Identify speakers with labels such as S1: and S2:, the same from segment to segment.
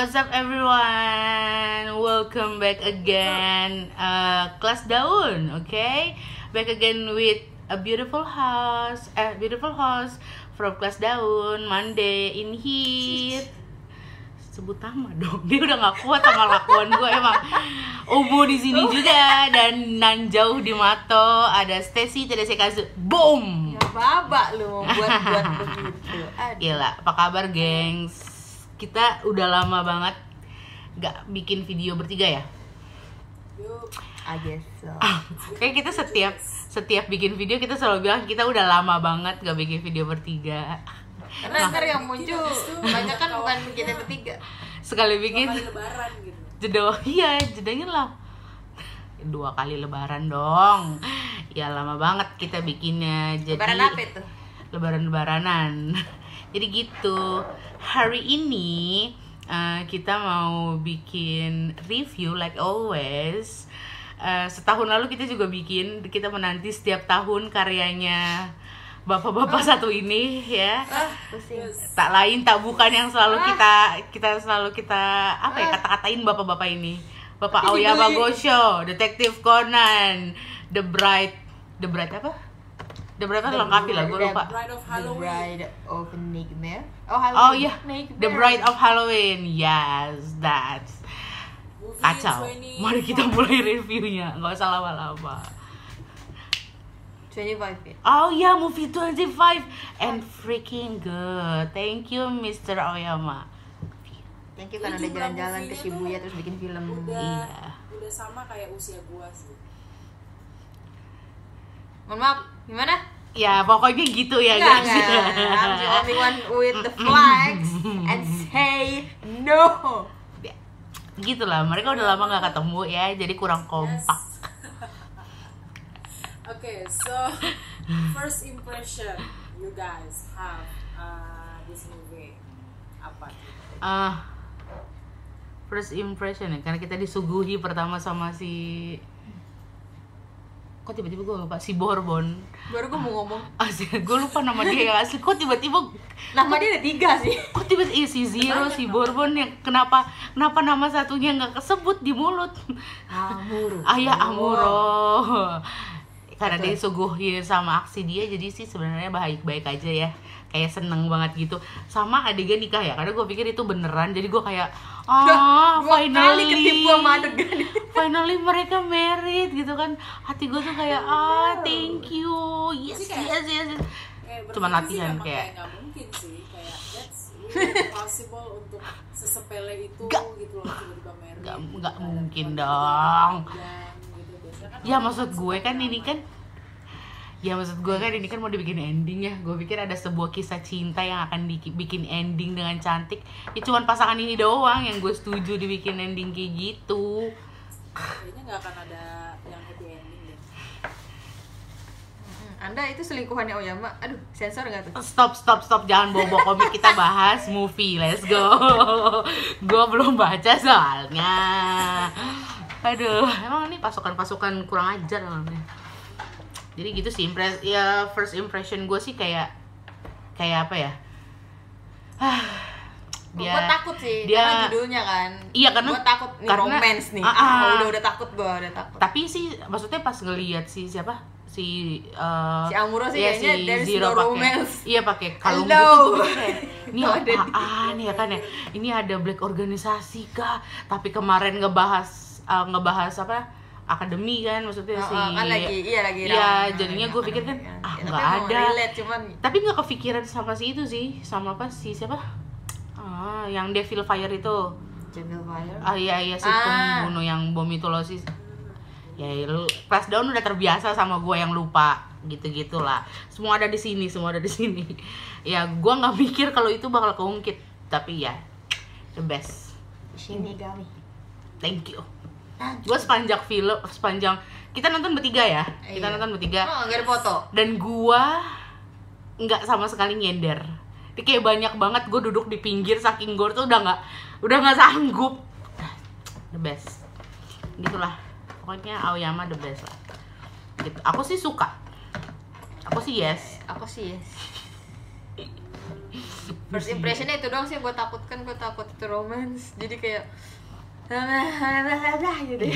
S1: What's up everyone? Welcome back again uh, Kelas Daun, okay? Back again with a beautiful house eh, Beautiful house from Kelas Daun Monday in here Sebut nama dong Dia udah gak kuat sama lakuan gue emang Ubu di sini juga Dan nan jauh di Mato Ada Stacy, Tedese Kazu Boom!
S2: Ya babak lu buat-buat begitu. Aduh.
S1: Gila, apa kabar gengs? Kita udah lama banget gak bikin video bertiga ya?
S2: I guess so.
S1: Kayak kita setiap setiap bikin video kita selalu bilang kita udah lama banget gak bikin video bertiga.
S2: Karena ntar yang muncul banyak kan bukan kita bertiga.
S1: Sekali bikin
S3: lebaran gitu
S1: jeda iya jedanya lah dua kali lebaran dong ya lama banget kita bikinnya jadi
S2: Lebaran apa itu?
S1: lebaran-lebaranan. Jadi gitu. Hari ini uh, kita mau bikin review like always. Uh, setahun lalu kita juga bikin, kita menanti setiap tahun karyanya bapak-bapak satu ini ya.
S2: Ah, pusing.
S1: Tak lain tak bukan yang selalu kita kita selalu kita apa ya kata-katain bapak-bapak ini. Bapak Aoyama. Gosho, Detektif Conan, The Bride, The Bride apa? The Bride apa lengkapi lah, gue
S2: The
S1: lupa.
S3: Bride of
S2: The
S3: Halloween
S2: Bride of Nightmare. Oh,
S1: Oh
S2: Halloween.
S1: iya,
S2: Nightmare.
S1: The Bride of Halloween. Yes, that's
S3: movie
S1: kacau.
S3: 20
S1: Mari kita mulai reviewnya, nggak usah lama-lama.
S2: 25 ya.
S1: Oh ya, movie 25 and freaking good. Thank you, Mr. Oyama.
S2: Thank you karena udah jalan-jalan ke Shibuya terus bikin film.
S3: udah
S1: Iya.
S3: udah sama kayak usia gua sih
S2: Mohon maaf, gimana?
S1: Ya, pokoknya gitu ya,
S2: Enggak,
S1: guys.
S2: enggak. I'm the only one with the flags and say no.
S1: gitu lah, mereka udah lama nggak ketemu ya, jadi kurang kompak.
S3: oke so first impression you guys have uh, this movie apa
S1: Ah, first impression ya, karena kita disuguhi pertama sama si kok tiba-tiba gue lupa si Borbon
S2: Baru gue mau ngomong.
S1: asli gue lupa nama dia yang asli kok tiba-tiba
S2: Nama dia ada tiga sih.
S1: kok tiba-tiba iya, si Zero si Bourbon yang kenapa kenapa nama satunya nggak kesebut di mulut
S2: Amuro.
S1: ayah Amuro karena
S2: Betul.
S1: dia disuguhin sama aksi dia jadi sih sebenarnya baik-baik aja ya kayak seneng banget gitu sama adegan nikah ya karena gue pikir itu beneran jadi gue kayak ah
S2: Dua
S1: finally
S2: ketipu sama adegan.
S1: finally mereka married gitu kan hati gue tuh kayak ah thank you yes
S3: kayak-
S1: yes yes, yes.
S3: kayak
S1: Cuman latihan, kayak-
S3: nggak mungkin sih kayak that's impossible untuk sesepele itu
S1: Nggak.
S3: gitu loh tiba-tiba married
S1: Nggak-
S3: gitu
S1: nggak
S3: kan.
S1: mungkin dong.
S3: panjang gitu. Kan
S1: Ya maksud
S3: kan
S1: gue kan ini kan Ya maksud gue kan ini kan mau dibikin ending ya. Gue pikir ada sebuah kisah cinta yang akan dibikin ending dengan cantik. Ya cuman pasangan ini doang yang gue setuju dibikin ending kayak gitu.
S3: Kayaknya nggak akan ada yang happy ending deh.
S2: Anda itu selingkuhannya Oyama. Aduh, sensor nggak tuh?
S1: Stop stop stop. Jangan bawa komik. Kita bahas movie. Let's go. Gue belum baca soalnya. Aduh emang ini pasukan-pasukan kurang ajar namanya Jadi gitu sih impres ya first impression gue sih kayak Kayak apa ya Ah, dia
S2: Gue takut sih,
S1: dia-
S2: karena judulnya kan.
S1: Iya, karena-
S2: gue takut nih
S1: karena-
S2: romance nih.
S1: Ah, ah.
S2: udah udah takut gue, udah takut.
S1: tapi sih maksudnya pas ngelihat si siapa si uh,
S2: Si Amuro sih
S1: iya,
S2: kayaknya there's
S1: Zero
S2: no
S1: pakai-
S2: romance.
S1: iya pakai kalung
S2: Hello.
S1: gitu kayak ini apaan ya kan ya ini ada black organisasi kah tapi kemarin ngebahas uh, ngebahas apa akademi kan maksudnya
S2: Oh,
S1: si
S2: oh, kan lagi, iya lagi.
S1: Iya,
S2: ramai.
S1: jadinya gue pikir kan,
S2: Ya,
S1: ah,
S2: tapi
S1: nggak ada.
S2: relate cuman
S1: tapi nggak kepikiran sama si itu sih sama apa si siapa ah yang Devil Fire itu
S2: Jamil Fire.
S1: Ah iya iya si
S2: Ah.
S1: pembunuh yang bom itu loh sih. Ya lu Flash Down udah terbiasa sama gue yang lupa gitu gitulah. Semua ada di sini, semua ada di sini. Ya gue nggak mikir kalau itu bakal keungkit, tapi ya the best.
S2: Shinigami.
S1: Thank you. Gue sepanjang film, sepanjang kita nonton bertiga ya, kita
S2: Iya.
S1: nonton bertiga
S2: Oh, nggak ada foto.
S1: dan gua nggak sama sekali nyender. Dia kayak banyak banget gue duduk di pinggir saking gue tuh udah nggak udah nggak sanggup. The best. Gitulah. Pokoknya Aoyama the best lah. Gitu. Aku sih suka. Aku sih yes.
S2: Aku sih yes. first impressionnya itu doang sih gue takutkan gue takut itu romance jadi kayak gitu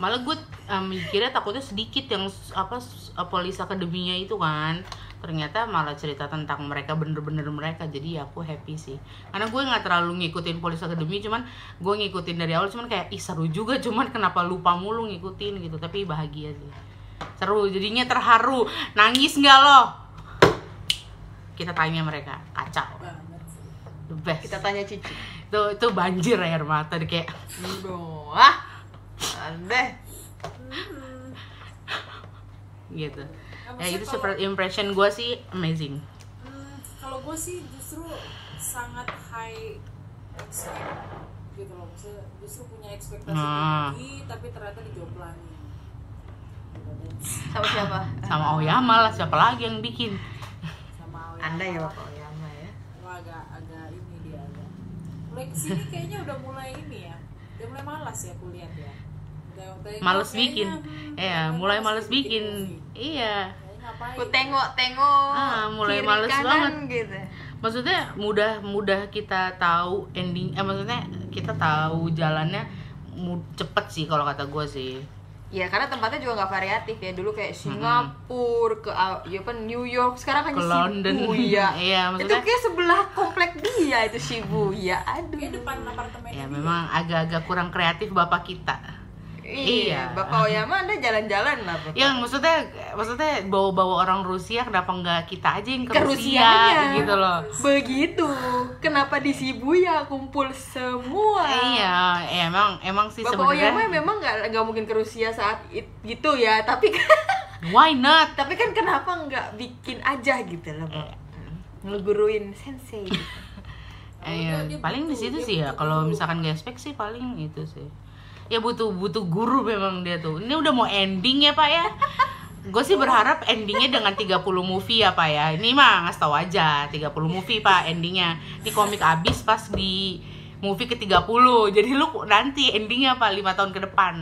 S1: malah gue um, mikirnya takutnya sedikit yang apa s- polis akademinya itu kan. Ternyata malah cerita tentang mereka bener-bener mereka. Jadi aku happy sih. Karena gue nggak terlalu ngikutin polis akademi cuman gue ngikutin dari awal cuman kayak ih seru juga cuman kenapa lupa mulu ngikutin gitu. Tapi bahagia sih. Seru jadinya terharu. Nangis nggak lo? Kita tanya mereka. Kacau. The best.
S2: Kita tanya Cici
S1: itu itu banjir air mata deh kayak.
S2: Wah aneh.
S1: Gitu.
S3: Nah,
S1: ya itu
S3: kalau-
S1: super impression gue sih amazing.
S3: Hmm, kalau gue sih justru sangat high expect gitu loh. Maksudnya justru punya ekspektasi
S1: Nah.
S3: tinggi tapi ternyata dijomplangin. Gitu, that's
S2: sama siapa?
S1: Sama Oyama lah siapa lagi yang bikin?
S3: Sama Aoyama
S2: anda ya bapak Oyama ya
S3: Wah, agak agak ini dia agak mulai ke sini kayaknya udah mulai ini ya. Udah mulai malas ya kuliah ya. Udah, udah
S1: males bikin. ya
S3: udah
S1: mulai males bikin iya.
S3: Ngapain
S2: aku tengok tengok
S1: Ah, mulai
S2: kiri
S1: males
S2: kanan
S1: banget.
S2: gitu.
S1: Maksudnya mudah mudah kita tahu ending eh maksudnya kita tahu jalannya mu- cepet sih kalau kata gue sih
S2: Ya karena tempatnya juga nggak variatif ya dulu kayak Singapura ke Au- ya apa New York sekarang hanya
S1: Ke London.
S2: Shibuya.
S1: Iya,
S2: itu
S1: maksudnya-
S2: kayak sebelah komplek dia itu Shibuya. Aduh.
S3: kayak depan apartemen
S1: ya memang agak-agak kurang kreatif bapak kita
S2: Iya,
S1: Iya.
S2: Bapak Oyama Anda jalan-jalan lah Bapak.
S1: yang maksudnya maksudnya bawa-bawa orang Rusia kenapa nggak kita aja yang ke,
S2: Ke
S1: Rusia gitu loh
S2: Begitu. Kenapa di Shibuya kumpul semua?
S1: iya emang emang sih
S2: Bapak Oyama
S1: sebenarnya
S2: memang nggak nggak mungkin ke Rusia saat it, gitu ya, tapi
S1: why not
S2: tapi kan kenapa nggak bikin aja gitu loh, Pak. Ngeguruin sensei. gitu.
S1: Paling di situ sih ya. Kalau misalkan gak spek sih paling itu sih. Ya butuh butuh guru memang dia tuh. Ini udah mau ending ya, Pak ya. Gue sih berharap endingnya dengan 30 movie ya, Pak ya. Ini mah ngasih tahu aja 30 movie, Pak, endingnya. Ini komik habis pas di movie ke-30. Jadi lu nanti endingnya apa 5 tahun ke depan.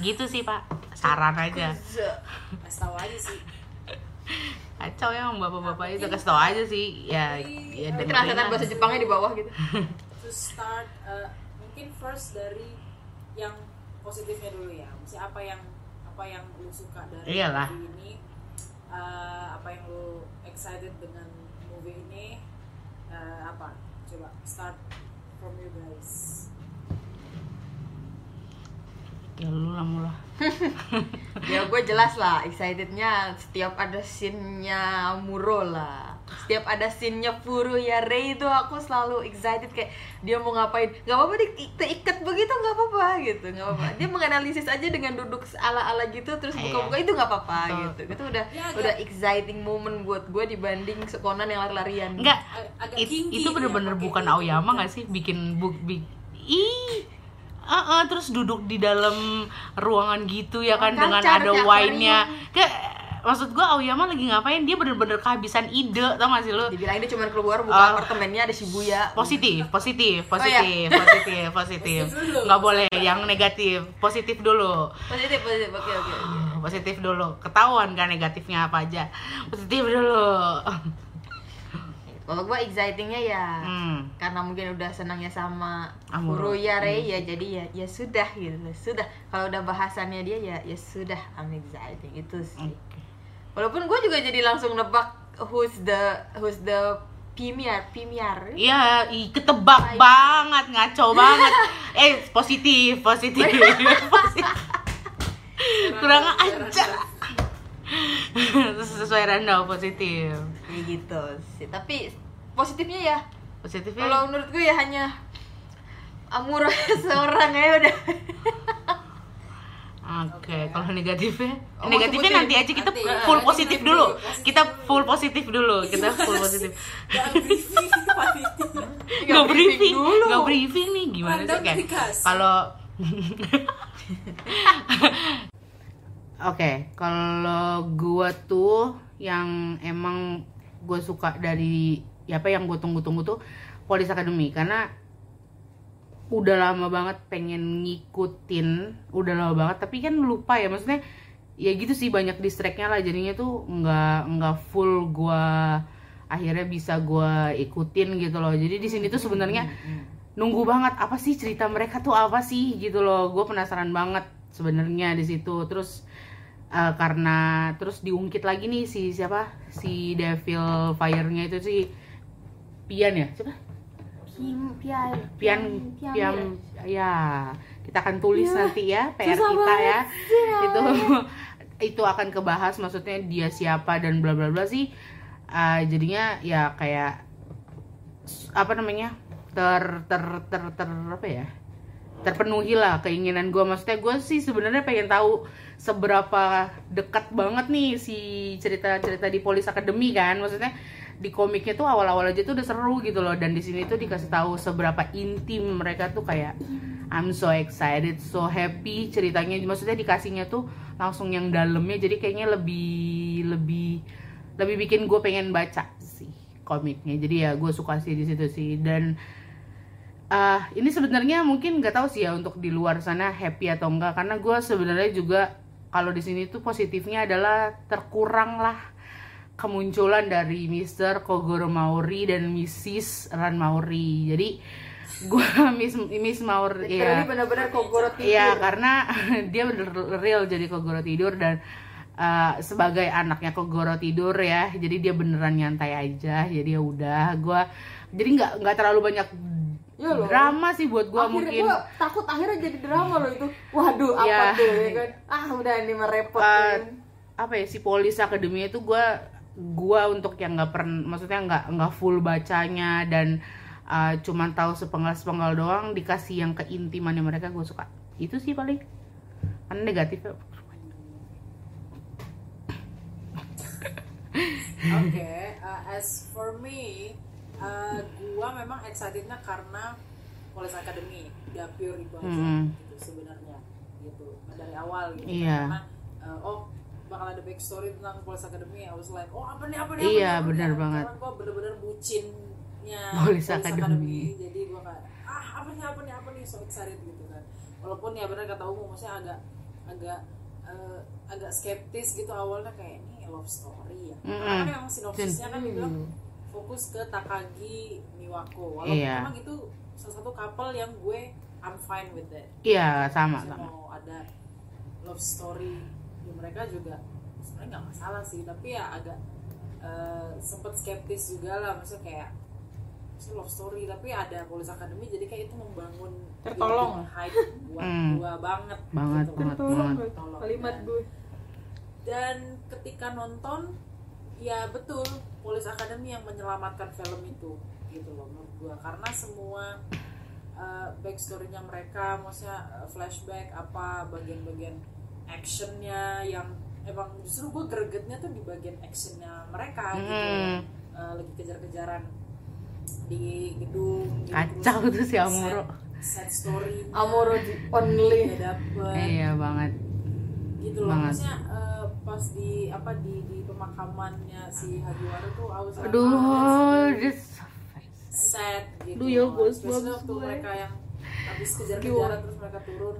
S1: Gitu sih, Pak. Saran aja.
S3: kasih tahu aja sih
S1: Kacau ya bapak-bapak itu kasih tahu aja sih. Ya, ya lah.
S2: bahasa Jepangnya di bawah gitu.
S3: to start uh, mungkin first dari yang positifnya dulu ya Maksudnya apa yang apa yang lu suka dari
S1: Iyalah.
S3: movie ini Uh, apa yang lu excited dengan movie ini Uh, apa coba start from you guys
S1: Ya lu lah mula.
S2: ya gue jelas lah excitednya setiap ada scene-nya Muro lah setiap ada scene-nya Furu ya Rei itu aku selalu excited kayak dia mau ngapain. Nggak apa-apa di terikat begitu nggak apa-apa gitu. Nggak apa-apa. Dia menganalisis aja dengan duduk ala-ala gitu terus
S1: Iya.
S2: buka-buka itu nggak apa-apa gitu. itu udah
S3: Ya, agak-
S2: udah exciting moment buat gue dibanding sekonan yang lari-larian.
S3: Agak
S1: it- itu bener-bener
S3: pakai
S1: bukan
S3: gitu.
S1: Aoyama gak sih? Bikin buk bik ih ah ah, terus duduk di dalam ruangan gitu ya kan?
S2: Oh,
S1: dengan ada wine-nya. kayak maksud gua Aoyama lagi ngapain? Dia bener-bener kehabisan ide tau gak sih lu?
S2: Dibilang dia cuma keluar buka
S1: Ah.
S2: apartemennya ada Shibuya
S1: positif positif
S2: Oh, iya.
S1: positif positif positif.
S3: Positif
S1: nggak boleh yang negatif positif dulu.
S2: Positif positif. Oke oke oke.
S1: Positif dulu. Ketahuan kan negatifnya apa aja. Positif dulu.
S2: Kalau gue excitingnya ya
S1: hmm.
S2: karena mungkin udah senangnya sama
S1: Amuro.
S2: Ya Rei ya jadi ya ya sudah gitu. Sudah. Kalau udah bahasannya dia ya ya sudah. I'm exciting. Itu sih.
S1: Oke.
S2: Walaupun gue juga jadi langsung nebak who's the who's the premier premier
S1: Iya, ketebak banget, ngaco banget. Eh, positif, positif. positif. Kurang ajar. Sesuai random positif.
S2: kayak gitu sih tapi positifnya ya
S1: Positifnya
S2: kalau menurut gue ya hanya Amuro seorang ya udah
S1: Oke, kalau negatifnya,
S2: Oh,
S1: negatifnya nanti aja kita
S3: Nanti,
S1: full
S3: nanti
S1: positif dulu.
S3: positif
S1: Kita full positif dulu. Kita full positif.
S3: Gak briefing
S1: Nggak briefing,
S2: dulu.
S1: nggak briefing nih gimana sih kayak
S3: dikasih.
S1: kalau Oke, kalau gua tuh yang emang gue suka dari ya apa yang gue tunggu-tunggu tuh Police Academy karena udah lama banget pengen ngikutin, udah lama banget tapi kan lupa ya maksudnya ya gitu sih banyak distractnya lah jadinya tuh nggak nggak full gua akhirnya bisa gue ikutin gitu loh. Jadi di sini tuh sebenarnya nunggu banget apa sih cerita mereka tuh apa sih gitu loh. Gue penasaran banget sebenarnya di situ. Terus eh, karena terus diungkit lagi nih si siapa si Devil Fire-nya itu si Pian ya siapa
S2: Pian
S1: Pian
S2: Pian-
S1: Pian ya. Kita akan tulis
S2: Iya.
S1: nanti ya PR
S2: Susah
S1: kita ya.
S2: sih
S1: itu itu akan kebahas maksudnya dia siapa dan bla bla bla sih. Uh, jadinya ya kayak apa namanya ter ter ter ter apa ya terpenuhi lah keinginan gue maksudnya gue sih sebenarnya pengen tahu seberapa dekat banget nih si cerita cerita di Police Academy kan. Maksudnya di komiknya tuh awal-awal aja tuh udah seru gitu loh. Dan di sini tuh dikasih tahu seberapa intim mereka tuh kayak I'm so excited so happy ceritanya. Maksudnya dikasihnya tuh langsung yang dalamnya. Jadi kayaknya lebih lebih lebih bikin gue pengen baca sih komiknya. Jadi ya gue suka sih di situ sih. Dan ah ini sebenarnya mungkin nggak tahu sih ya untuk di luar sana happy atau enggak. Karena gue sebenarnya juga kalau di sini tuh positifnya adalah terkurang lah kemunculan dari Mr. Kogoro Maori dan Mrs. Ran Maori jadi gue Miss Miss Maori ya
S2: benar-benar Kogoro tidur.
S1: Iya karena dia bener real jadi Kogoro tidur dan uh, sebagai anaknya Kogoro tidur ya, jadi dia beneran nyantai aja. Jadi ya udah, gue jadi nggak nggak terlalu banyak
S2: Iya loh.
S1: drama sih buat gue mungkin.
S2: gua takut akhirnya jadi drama loh itu. Waduh, apa
S1: Iya.
S2: tuh ya kan? Ah, udah ini merepot
S1: Uh,
S2: kan.
S1: apa ya si Police Academy itu gue gua untuk yang nggak pernah maksudnya nggak nggak full bacanya dan uh, cuman tahu sepenggal sepenggal doang dikasih yang keintimannya mereka gue suka itu sih paling kan negatif ya.
S3: Oke, uh, as for me, uh, gua memang excitednya karena Police Academy, udah pure itu aja
S1: Hmm.
S3: gitu sebenarnya, gitu dari awal gitu.
S1: Iya.
S3: Karena uh, oh bakal ada backstory tentang Police Academy, I was like, oh apa nih apa nih?
S1: Iya,
S3: apa apa nih?
S1: benar banget.
S3: Karena gua bener-bener bucinnya
S1: Police Academy.
S3: jadi gua kayak ah apa nih apa nih apa nih so excited gitu kan. Walaupun ya benar kata umum, maksudnya agak agak uh, agak skeptis gitu awalnya kayak ini love story ya. Karena kan
S1: Mm-mm.
S3: emang sinopsisnya kan dibilang fokus ke Takagi Miwako. Walaupun
S1: Iya.
S3: emang itu salah satu couple yang gue I'm fine with that.
S1: iya sama
S3: Saya
S1: sama
S3: mau ada love story di mereka juga sebenarnya nggak masalah sih, tapi ya agak eh, sempet skeptis juga lah, maksudnya kayak maksudnya love story tapi ada Police Academy jadi kayak itu membangun
S2: Tertolong.
S3: hype buat
S1: Hmm.
S3: gua banget
S1: Banget,
S3: gitu.
S1: banget,
S2: Tolong
S1: banget.
S2: gue, kalimat gue.
S3: dan ketika nonton ya betul Police Academy yang menyelamatkan film itu gitu loh menurut gua karena semua uh, backstorynya mereka maksudnya uh, flashback apa bagian-bagian actionnya yang emang justru gue gregetnya tuh di bagian actionnya mereka gitu
S1: Hmm.
S3: Uh, lagi kejar-kejaran di gedung gitu.
S1: Kacau
S3: Terus
S1: tuh si Amuro.
S3: set, set story
S2: Amuro the only.
S3: dapet
S1: iya banget
S3: gitu loh
S1: Banget.
S3: maksudnya eh, pas di apa di di pemakamannya si Hagiwara tuh was like,
S1: aduh this
S3: that's sad gitu
S1: Aduh, ya,
S3: Especially
S1: bos,
S3: waktu
S1: gue.
S3: mereka yang habis kejar-kejaran terus mereka turun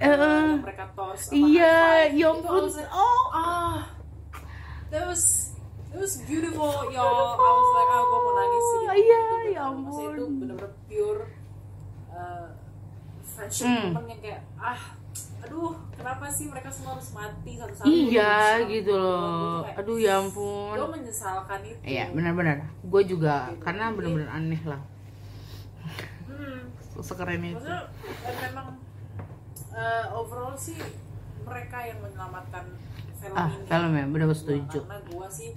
S3: Yang mereka tos
S1: iya
S3: five.
S1: ya ampun. oh
S3: ah. That was it was beautiful y'all. I was like ah gue mau nangis sih.
S1: Iya,
S3: Bener-bener.
S1: ya
S3: Maksudnya itu
S1: ampun.
S3: bener-bener pure uh, friendship moment yang kayak ah aduh kenapa sih mereka semua harus mati satu-satu
S1: iya gitu loh.
S3: kayak,
S1: aduh ya ampun.
S3: Gue menyesalkan itu.
S1: Iya benar-benar. Gue juga
S3: Gitu.
S1: karena benar-benar aneh lah.
S3: Hmm,
S1: sekeren itu.
S3: Maksudnya memang eh, overall sih mereka yang menyelamatkan film
S1: ah
S3: ini.
S1: film ya benar
S3: Gua-
S1: setuju.
S3: karena gue sih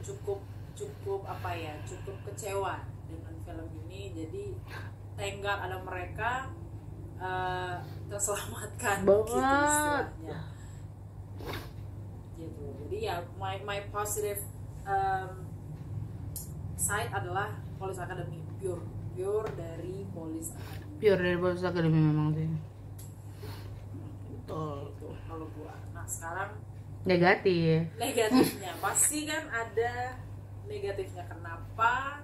S3: cukup cukup apa ya cukup kecewa dengan film ini. Jadi tenggat ada mereka eh, terselamatkan gitu
S2: Banget.
S3: istilahnya. Gitu. Jadi ya my my positive um, side adalah Police Academy. Pure pure dari Police Academy.
S1: Pure dari Police Academy memang sih betul.
S3: Itu kalau gua. Nah sekarang
S1: negatif.
S3: negatifnya. Pasti kan ada negatifnya. Kenapa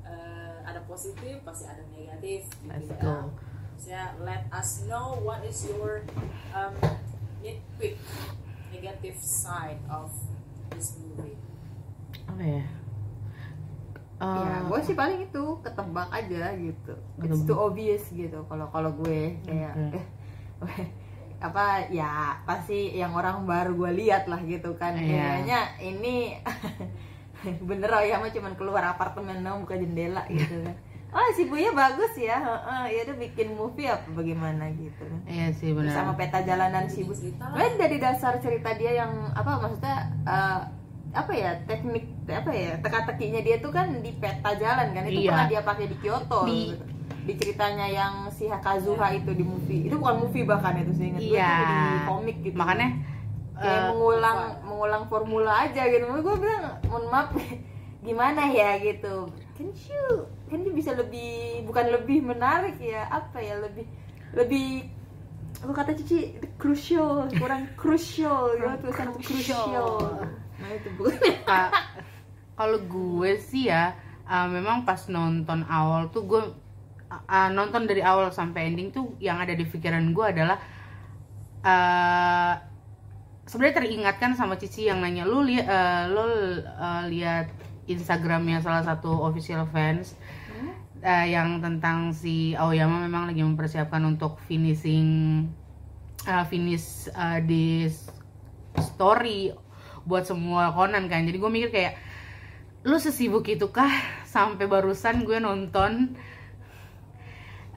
S3: Eh, ada positif pasti ada negatif gitu
S1: let's
S3: ya.
S1: go.
S3: Maksudnya, let us know what is your um, nitpick negative side of this movie.
S1: Apa ya? Eh,
S2: ya gue sih paling itu ketebak aja gitu. It's too obvious gitu kalau kalau gue kayak
S1: Oke.
S2: eh, apa ya pasti yang orang baru gue lihat lah gitu kan
S1: Iya.
S2: kayaknya ini bener oh ya mah cuman keluar apartemen dong buka jendela gitu kan oh si Buya bagus ya heeh, ya udah bikin movie apa bagaimana gitu kan
S1: iya sih benar
S2: sama peta jalanan si Bu. Kan dari dasar cerita dia yang apa maksudnya eh, apa ya teknik apa ya teka-tekinya dia tuh kan di peta jalan kan itu
S1: Iya.
S2: pernah dia pakai di Kyoto
S1: Di-
S2: gitu. Di ceritanya yang si Kazuha itu di movie. Itu bukan movie bahkan itu sih ingat gue
S1: Iya.
S2: itu di komik gitu.
S1: Makanya
S2: kayak
S1: eh,
S2: mengulang mengulang formula aja gitu. Gue bilang mohon maaf gimana ya? gitu. Kan you kan dia bisa lebih bukan lebih menarik ya apa ya lebih lebih aku kata Cici? Crucial kurang crucial gitu tulisan
S1: Crucial.
S2: crucial. Nah itu bukan.
S1: Ka- kalau gue sih ya uh, memang pas nonton awal tuh gue uh, uh, nonton dari awal sampai ending tuh yang ada di pikiran gue adalah uh, sebenarnya teringatkan sama Cici yang nanya lu lihat lo uh, lihat Instagramnya salah satu official fans uh, yang tentang si Aoyama memang lagi mempersiapkan untuk finishing uh, finish uh, di story buat semua Conan kan. Jadi gue mikir kayak lu sesibuk itu kah sampai barusan gue nonton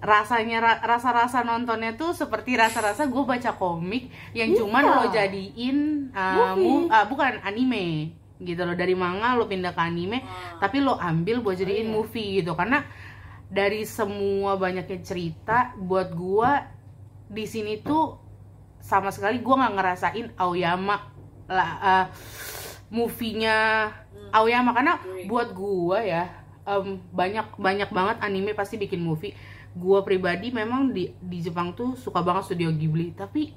S1: rasanya ra- rasa-rasa nontonnya tuh seperti rasa-rasa gue baca komik yang
S2: Iya.
S1: cuman lo jadiin uh, mu- uh, bukan anime gitu loh dari manga lo pindah ke anime
S3: Ah.
S1: tapi lo ambil buat jadiin
S2: iya.
S1: movie gitu karena dari semua banyaknya cerita buat gua di sini tuh sama sekali gua nggak ngerasain Aoyama lah uh, movie-nya Aoyama karena
S3: Agree.
S1: buat gua ya em, banyak banyak banget anime pasti bikin movie gua pribadi memang di di Jepang tuh suka banget studio Ghibli. Tapi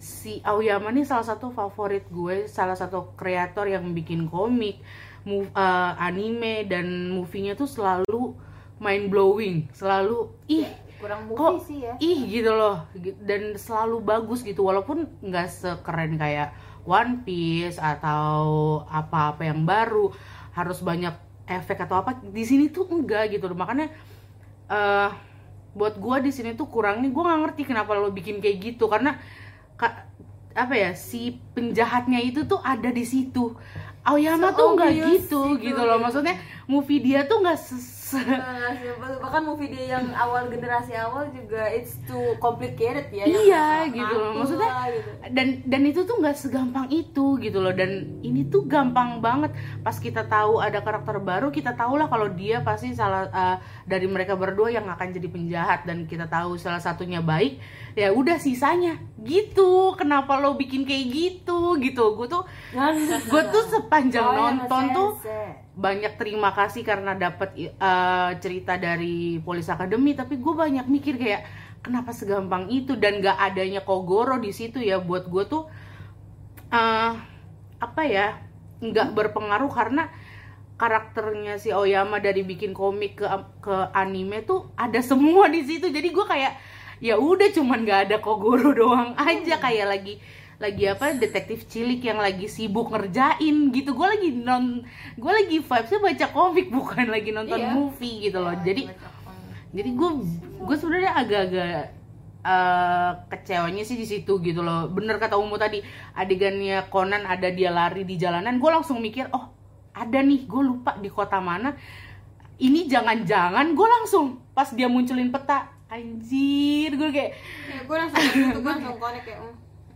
S1: si Aoyama nih salah satu favorit gue salah satu kreator yang bikin komik mov- eh, anime dan movie-nya tuh selalu mind blowing selalu ih
S2: kurang movie
S1: kok
S2: sih ya.
S1: ih gitu loh. Dan selalu bagus gitu walaupun nggak sekeren kayak One Piece atau apa-apa yang baru harus banyak efek atau apa di sini tuh enggak gitu loh. Makanya eh buat gua di sini tuh kurangnya gua nggak ngerti kenapa lo bikin kayak gitu. Karena ka- apa ya si penjahatnya itu tuh ada di situ. Aoyama tuh nggak gitu
S2: itu,
S1: gitu loh. Maksudnya movie dia tuh nggak
S2: Nah, bahkan movie dia yang awal generasi awal juga it's too complicated ya
S1: Iya, gitu loh. Maksudnya,
S2: lah, gitu.
S1: dan dan itu tuh nggak segampang itu gitu loh. Dan ini tuh gampang banget. Pas kita tahu ada karakter baru kita tahu lah kalau dia pasti salah eh, dari mereka berdua yang akan jadi penjahat dan kita tahu salah satunya baik. Ya udah sisanya gitu. Kenapa lo bikin kayak gitu gitu. Gue tuh gue tuh sepanjang
S2: Oh, ya,
S1: nonton tuh. Banyak terima kasih karena dapat uh, cerita dari Police Academy tapi gue banyak mikir kayak kenapa segampang itu? Dan gak adanya Kogoro di situ ya buat gue tuh uh, apa ya nggak berpengaruh karena karakternya si Oyama dari bikin komik ke ke anime tuh ada semua di situ. Jadi gue kayak ya udah cuman nggak ada Kogoro doang aja. Kayak lagi lagi apa detektif cilik yang lagi sibuk ngerjain gitu. Gue lagi non gue lagi vibesnya baca komik bukan lagi nonton
S2: Iya.
S1: movie gitu loh.
S2: Ya,
S1: jadi jadi gue gue sebenarnya agak-agak eh, kecewanya sih di situ gitu loh. Bener kata Umu tadi adegannya Conan ada dia lari di jalanan gue langsung mikir oh ada nih gue lupa di kota mana. Ini jangan-jangan gue langsung pas dia munculin peta anjir. Gue kayak
S2: ya, gue langsung gitu gue langsung connect kayak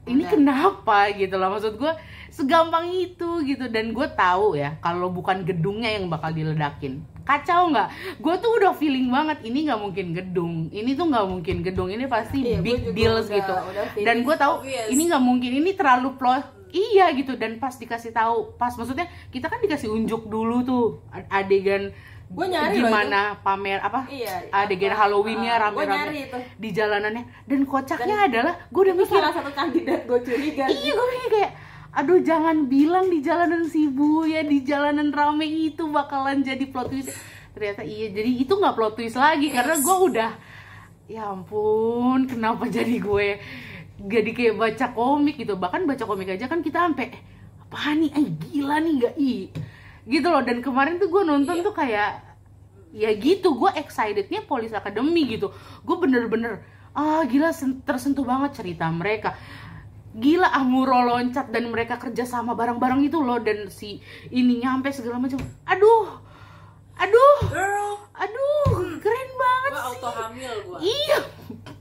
S1: ini
S2: udah.
S1: kenapa gitu loh? Maksud gue segampang itu gitu. Dan gue tahu ya kalau bukan gedungnya yang bakal diledakin. Kacau nggak? Gue tuh udah feeling banget ini nggak mungkin gedung. Ini tuh nggak mungkin gedung. Ini pasti
S2: Iya,
S1: big deals gitu.
S2: udah
S1: dan gue tahu
S3: obvious.
S1: ini nggak mungkin. Ini terlalu plot iya gitu. Dan pas dikasih tahu pas maksudnya kita kan dikasih unjuk dulu tuh adegan
S2: Gua nyari loh
S1: gimana pamer apa?
S2: Iya,
S1: adegan
S2: apa,
S1: Halloweennya
S2: uh,
S1: rame-rame. di jalanannya dan kocaknya adalah gue udah mikir
S2: salah satu kandidat gue curiga
S1: iya gue mikir kayak aduh jangan bilang di jalanan Sibu ya di jalanan rame itu bakalan jadi plot twist. Ternyata iya jadi itu nggak plot twist lagi karena gue udah ya ampun kenapa jadi gue jadi kayak baca komik gitu? Bahkan baca komik aja kan kita sampai apa nih? Eh gila nih gak i gitu loh. Dan kemarin tuh gue nonton tuh kayak ya gitu gue excitednya Police Academy gitu. Gue bener-bener ah gila sen- tersentuh banget cerita mereka. Gila Amuro loncat dan mereka kerja sama bareng-bareng itu loh. Dan si ini nyampe segala macam. Aduh aduh
S3: girl.
S1: aduh keren banget
S3: gue
S1: sih.
S3: auto hamil gue
S1: iya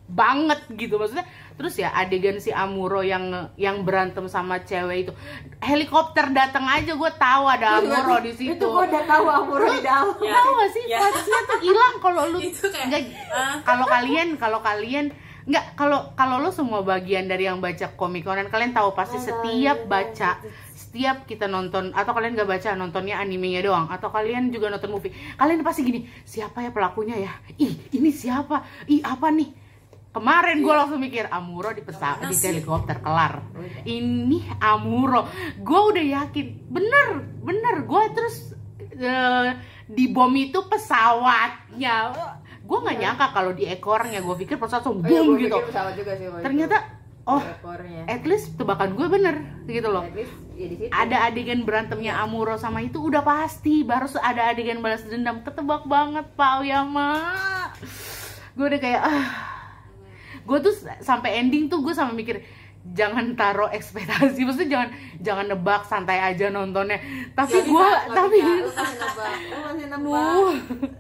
S1: banget gitu. Maksudnya terus ya adegan si Amuro yang yang berantem sama cewek itu helikopter datang aja gue tahu ada Amuro di situ
S2: Itu gua udah tahu Amuro di dalam.
S3: Ya.
S1: tahu gak sih
S3: Ya.
S1: vibes-nya tuh hilang kalau lu nggak
S3: ah.
S1: kalau kalian kalau kalian nggak kalau kalau lu semua bagian dari yang baca komik Conan kalian tahu pasti setiap baca setiap kita nonton atau kalian gak baca nontonnya animenya doang atau kalian juga nonton movie kalian pasti gini siapa ya pelakunya ya ih ini siapa ih apa nih kemarin gue langsung mikir Amuro di pesawat di helikopter kelar. Ini Amuro. Gue udah yakin bener bener. Gue terus eh, di bom itu pesawatnya gue nggak nyangka kalau di ekornya gue pikir pesawat langsung
S2: Oh, iya,
S1: boom
S2: gua
S1: gitu.
S2: juga sih.
S1: ternyata oh at least tebakan gue bener gitu loh.
S2: At least ya di situ.
S1: ada adegan berantemnya Amuro sama itu udah pasti. Baru ada adegan balas dendam ketebak banget Pak Oyama gue udah kayak ah gue tuh sampai ending tuh gue sama mikir jangan taruh ekspektasi maksudnya jangan jangan nebak santai aja nontonnya tapi gue tapi
S2: bisa. Lu masih nebak.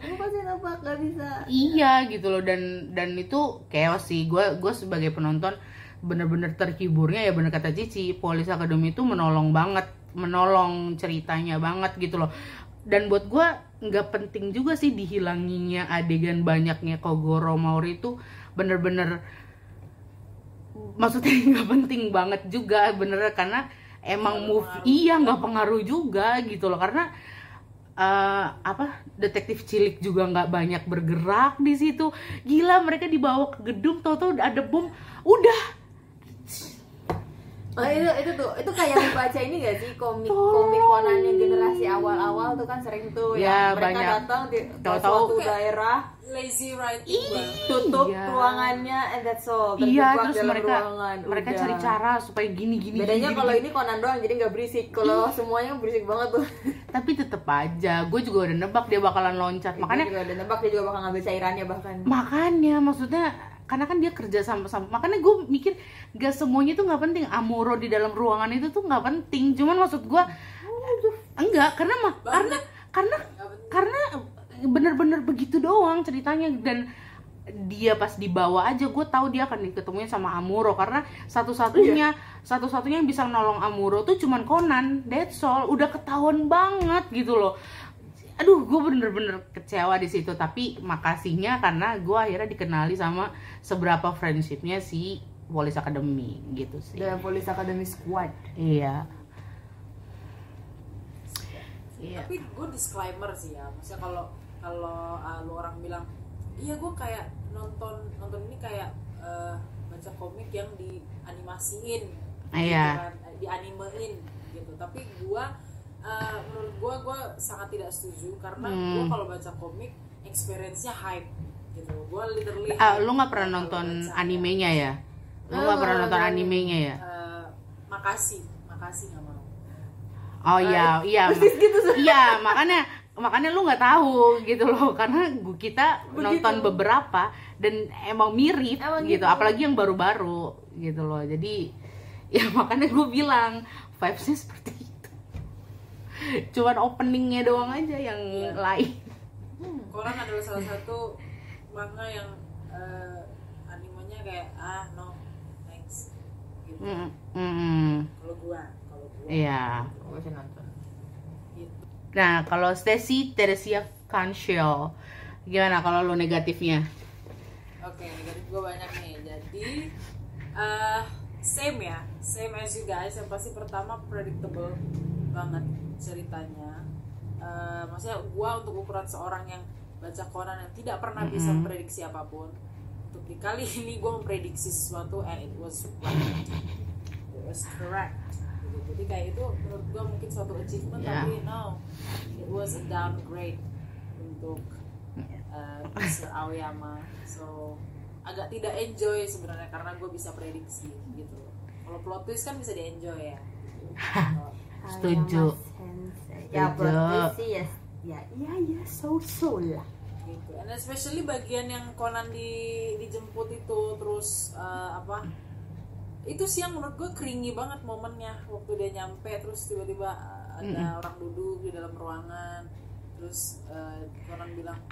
S2: Lu masih nebak. Lu gak bisa.
S1: iya gitu loh dan dan itu chaos sih gue gue sebagai penonton bener-bener terhiburnya ya bener kata Cici Police Academy itu menolong banget menolong ceritanya banget gitu loh dan buat gue nggak penting juga sih dihilanginya adegan banyaknya Kogoro Maori itu bener-bener maksudnya nggak penting banget juga bener karena emang move iya nggak pengaruh juga gitu loh karena eh, apa detektif cilik juga nggak banyak bergerak di situ. Gila mereka dibawa ke gedung tau-tau ada bom udah
S2: Oh itu itu tuh itu kayak membaca ini gak sih komik komik Conan yang generasi awal-awal tuh kan sering tuh
S1: Ya,
S2: yang mereka
S1: banyak.
S2: datang di ke
S1: Tahu-tahu.
S2: suatu daerah
S3: lazy writing
S2: tutup
S1: Iya.
S2: ruangannya and that's all
S1: iya terus mereka
S2: ruangan,
S1: mereka
S2: udah.
S1: cari cara supaya gini gini
S2: bedanya
S1: gini,
S2: kalau
S1: gini.
S2: ini Conan doang jadi nggak berisik kalau semuanya berisik banget tuh
S1: tapi tetep aja gue juga udah nebak dia bakalan loncat makanya
S2: Dia juga udah nebak dia juga bakal ngambil cairannya bahkan
S1: makanya maksudnya karena kan dia kerja sama sama makanya gue mikir gak semuanya tuh nggak penting. Amuro di dalam ruangan itu tuh nggak penting. Cuman maksud gue enggak. Karena mah karena karena karena bener-bener begitu doang ceritanya. Dan dia pas dibawa aja gue tahu dia akan diketemuin sama Amuro. Karena satu-satunya satu-satunya yang bisa nolong Amuro tuh cuman Conan. That's all. Udah ketahuan banget gitu loh aduh gue bener-bener kecewa di situ. Tapi makasihnya karena gue akhirnya dikenali sama seberapa friendshipnya si Police Academy gitu sih.
S2: Dalam Police Academy Squad.
S1: Iya. Iya.
S3: Tapi gue disclaimer sih ya. Maksudnya kalau kalau uh, lu orang bilang iya gue kayak nonton nonton ini kayak uh, baca komik yang dianimasiin
S1: Iya.
S3: gitu kan, dianimein gitu. Tapi gue uh, menurut gue gue sangat tidak setuju karena
S1: Hmm.
S3: gue kalau baca komik experience-nya hype gitu gue literally hype
S1: lu nggak pernah nonton
S3: baca.
S1: animenya ya lu nggak pernah nonton
S2: nggak.
S1: animenya ya
S3: Uh, makasih makasih nggak mau
S1: oh iya iya iya makanya makanya lu nggak tahu gitu loh karena gua kita nonton beberapa dan emang mirip
S2: Emang
S1: gitu
S2: gitu.
S1: apalagi yang baru-baru gitu loh jadi ya makanya gue bilang vibesnya seperti cuman openingnya doang aja yang
S3: Iya.
S1: lain
S3: Koran adalah salah satu manga yang eh, animenya kayak ah no thanks gitu.
S1: Mm, mm,
S3: Kalau gua, kalau gua
S1: iya
S2: gue sih nonton
S3: gitu.
S1: nah kalau Stacy Teresia Kanshil gimana kalau lu negatifnya
S3: Oke, negatif gua banyak nih. Jadi eh same ya, same as you guys. Yang pasti pertama predictable banget ceritanya. Eh, maksudnya gua untuk ukuran seorang yang baca Conan yang tidak pernah bisa memprediksi apa pun. Untuk di kali ini gua memprediksi sesuatu and it was right. It was correct. Gitu. Jadi kayak itu menurut gua mungkin suatu achievement
S1: Yeah.
S3: tapi no, it was a downgrade untuk uh, Mr. Aoyama so agak tidak enjoy sebenarnya karena gue bisa prediksi gitu kalau plot twist kan bisa di enjoy ya
S1: Setuju.
S2: ya twist sih ya. Ya ya ya so so lah.
S3: Gitu. And especially bagian yang Conan di dijemput itu terus eh, apa itu sih yang menurut gue keringi banget momennya waktu dia nyampe terus tiba-tiba ada
S1: Mm-mm.
S3: orang duduk di dalam ruangan terus eh, Conan bilang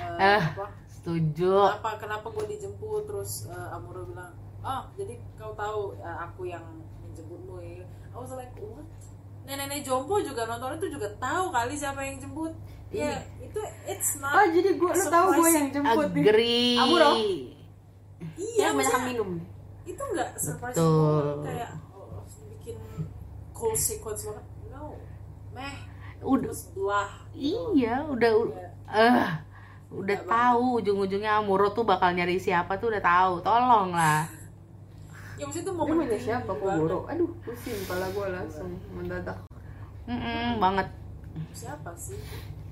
S3: eh,
S1: Eh.
S3: apa
S1: setuju.
S3: Kenapa kenapa gue dijemput? Terus eh, Amuro bilang oh jadi kau tahu eh, aku yang menjemputmu ya I was like what? Nenek-nenek jompo juga nonton itu juga tahu kali siapa yang jemput. Ya itu it's not
S2: Oh jadi gue lu tahu gue yang jemput
S1: agree.
S2: Amuro?
S3: iya
S2: Yang banyak minum.
S3: itu nggak surprise
S1: Betul.
S3: kayak oh, bikin cool sequence banget. No. Meh.
S1: Udah
S3: terus belah gitu.
S1: iya udah
S3: Ya.
S1: eh udah
S3: Nggak
S1: tahu ujung-ujungnya Amuro tuh bakal nyari siapa tuh udah tahu tolong lah
S3: ya maksudnya itu momen
S2: punya siapa Kogoro?
S3: banget.
S2: Aduh pusing kepala gue langsung mendadak.
S1: Mm-mm, banget
S3: siapa sih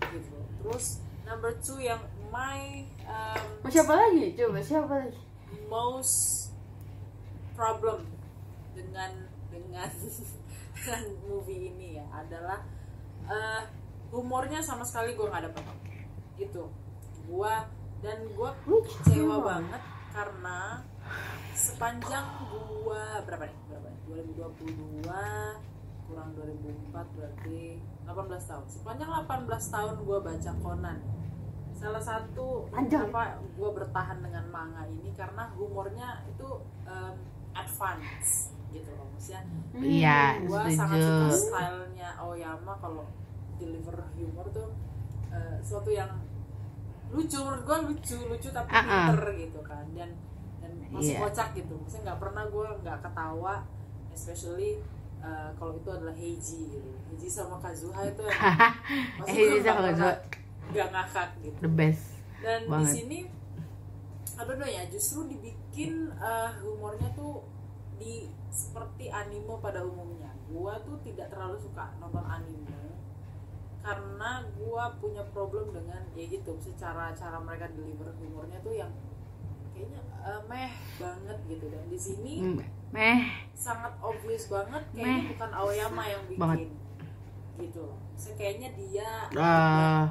S3: gitu terus number two yang my um,
S2: siapa lagi? Coba siapa lagi?
S3: most problem dengan dengan dengan movie ini ya adalah eh, humornya sama sekali gue nggak dapet itu gue dan gue kecewa? banget karena sepanjang gue berapa nih? Berapa nih? 2022 kurang 2004 berarti 18 tahun. Sepanjang 18 tahun gue baca Conan salah satu apa gue bertahan dengan manga ini karena humornya itu um, advance gitu loh maksudnya
S1: iya
S3: gue sangat suka
S1: setuju
S3: stylenya Aoyama kalau deliver humor tuh eh, suatu yang lucu menurut gue lucu lucu tapi
S1: ah.
S3: pinter gitu kan. Dan masih
S1: Iya.
S3: kocak gitu. Maksudnya nggak pernah gue nggak ketawa especially eh, kalau itu adalah Heiji gitu. Heiji sama Kazuha itu yang masih
S1: Heiji sama
S3: nggak
S1: Kazuha.
S3: nggak ngakak gitu.
S1: The best
S3: dan di sini aduh aduh ya justru dibikin eh, humornya tuh di seperti anime pada umumnya. Gua tuh tidak terlalu suka nonton anime karena gua punya problem dengan ya gitu secara cara mereka deliver humornya tuh yang kayaknya eh, meh banget gitu dan di sini
S1: Mm, meh
S3: sangat obvious banget kayaknya
S1: Meh.
S3: bukan Aoyama yang bikin
S1: Banget.
S3: gitu loh So, kayaknya dia
S1: eh,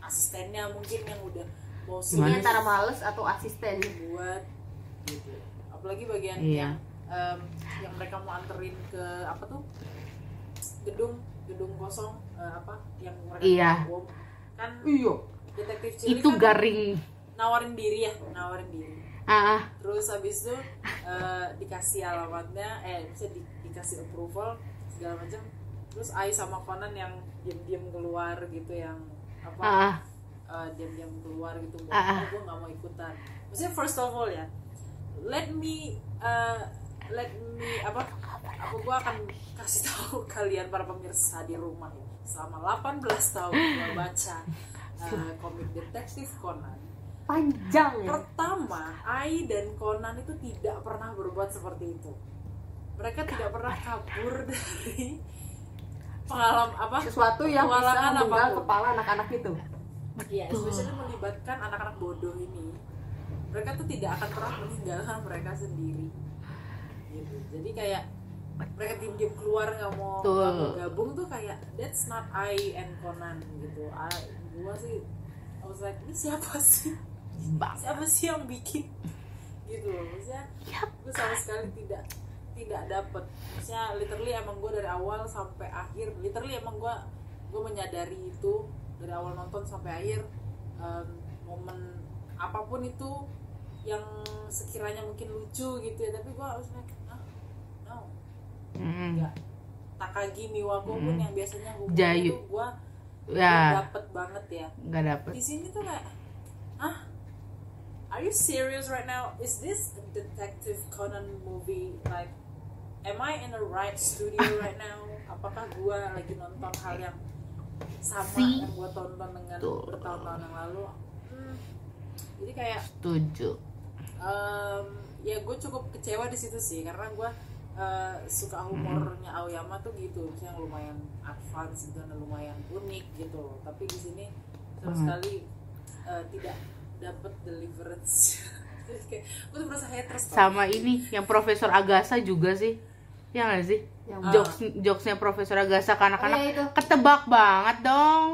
S3: asistennya mungkin yang udah mau
S2: Ini antara males atau asisten.
S3: buat gitu apalagi bagian
S1: Iya.
S3: yang em, yang mereka mau anterin ke apa tuh gedung gedung kosong eh, apa yang mereka
S1: Iya.
S3: bom kan
S2: Iya.
S3: detektif cilik
S1: itu
S3: kan
S1: garing
S3: nawarin diri ya nawarin diri
S1: ah ah.
S3: terus habis itu eh, dikasih alamatnya eh bisa di- dikasih approval segala macam terus Ai sama Conan yang diam-diam keluar gitu yang apa
S1: ah, ah.
S3: uh, diam-diam keluar gitu
S1: Ah, ah.
S3: gue nggak mau ikutan maksudnya first of all ya let me uh, let me apa apa gue akan kasih tahu kalian para pemirsa di rumah ya selama 18 tahun gue baca uh, komik detektif Conan
S2: Panjang ya.
S3: pertama Ai dan Conan itu tidak pernah berbuat seperti itu mereka tidak pernah kabur dari pengalaman apa
S2: Sesuatu yang bisa menggal kepala anak-anak itu.
S3: Iya, especially melibatkan anak-anak bodoh ini. Mereka tuh tidak akan pernah meninggalkan mereka sendiri. Gitu. Jadi kayak mereka diem-diem keluar nggak mau, mau gabung tuh kayak that's not I and Conan gitu. I, gua sih, I was like ini siapa sih?
S1: Bang.
S3: Siapa sih yang bikin? Gitu loh, maksudnya gue sama sekali tidak tidak dapet. Maksudnya literally emang gue dari awal sampai akhir literally emang gue gue menyadari itu dari awal nonton sampai akhir em, momen apa pun itu yang sekiranya mungkin lucu gitu ya tapi gue harus ah no.
S1: Mm,
S3: enggak Takagi Miwako pun
S1: Mm.
S3: yang biasanya
S1: Jayu.
S3: itu gue
S1: ya.
S3: dapet banget ya.
S1: Nggak dapet.
S3: Di sini tuh kayak are you serious right now? Is this a detective Conan movie? Like am I in the right studio right now? Apakah gua lagi nonton hal yang sama
S1: See?
S3: yang gua tonton dengan bertahun-tahun yang lalu? Hmm, jadi kayak
S1: setuju.
S3: em, ya gue cukup kecewa di situ sih karena gue eh, suka humornya Aoyama tuh gitu. Yang lumayan advance gitu dan lumayan unik gitu tapi di sini sama
S1: Hmm.
S3: sekali eh, tidak dapat deliverance. Kayak gue tuh merasa haters tau.
S1: sama ini yang Profesor Agasa juga sih. Ya nggak sih?
S2: Yang
S3: Ah.
S1: jokes jokesnya Profesor Agasa ke
S2: Oh,
S1: anak-anak
S2: iya, itu.
S1: ketebak banget dong.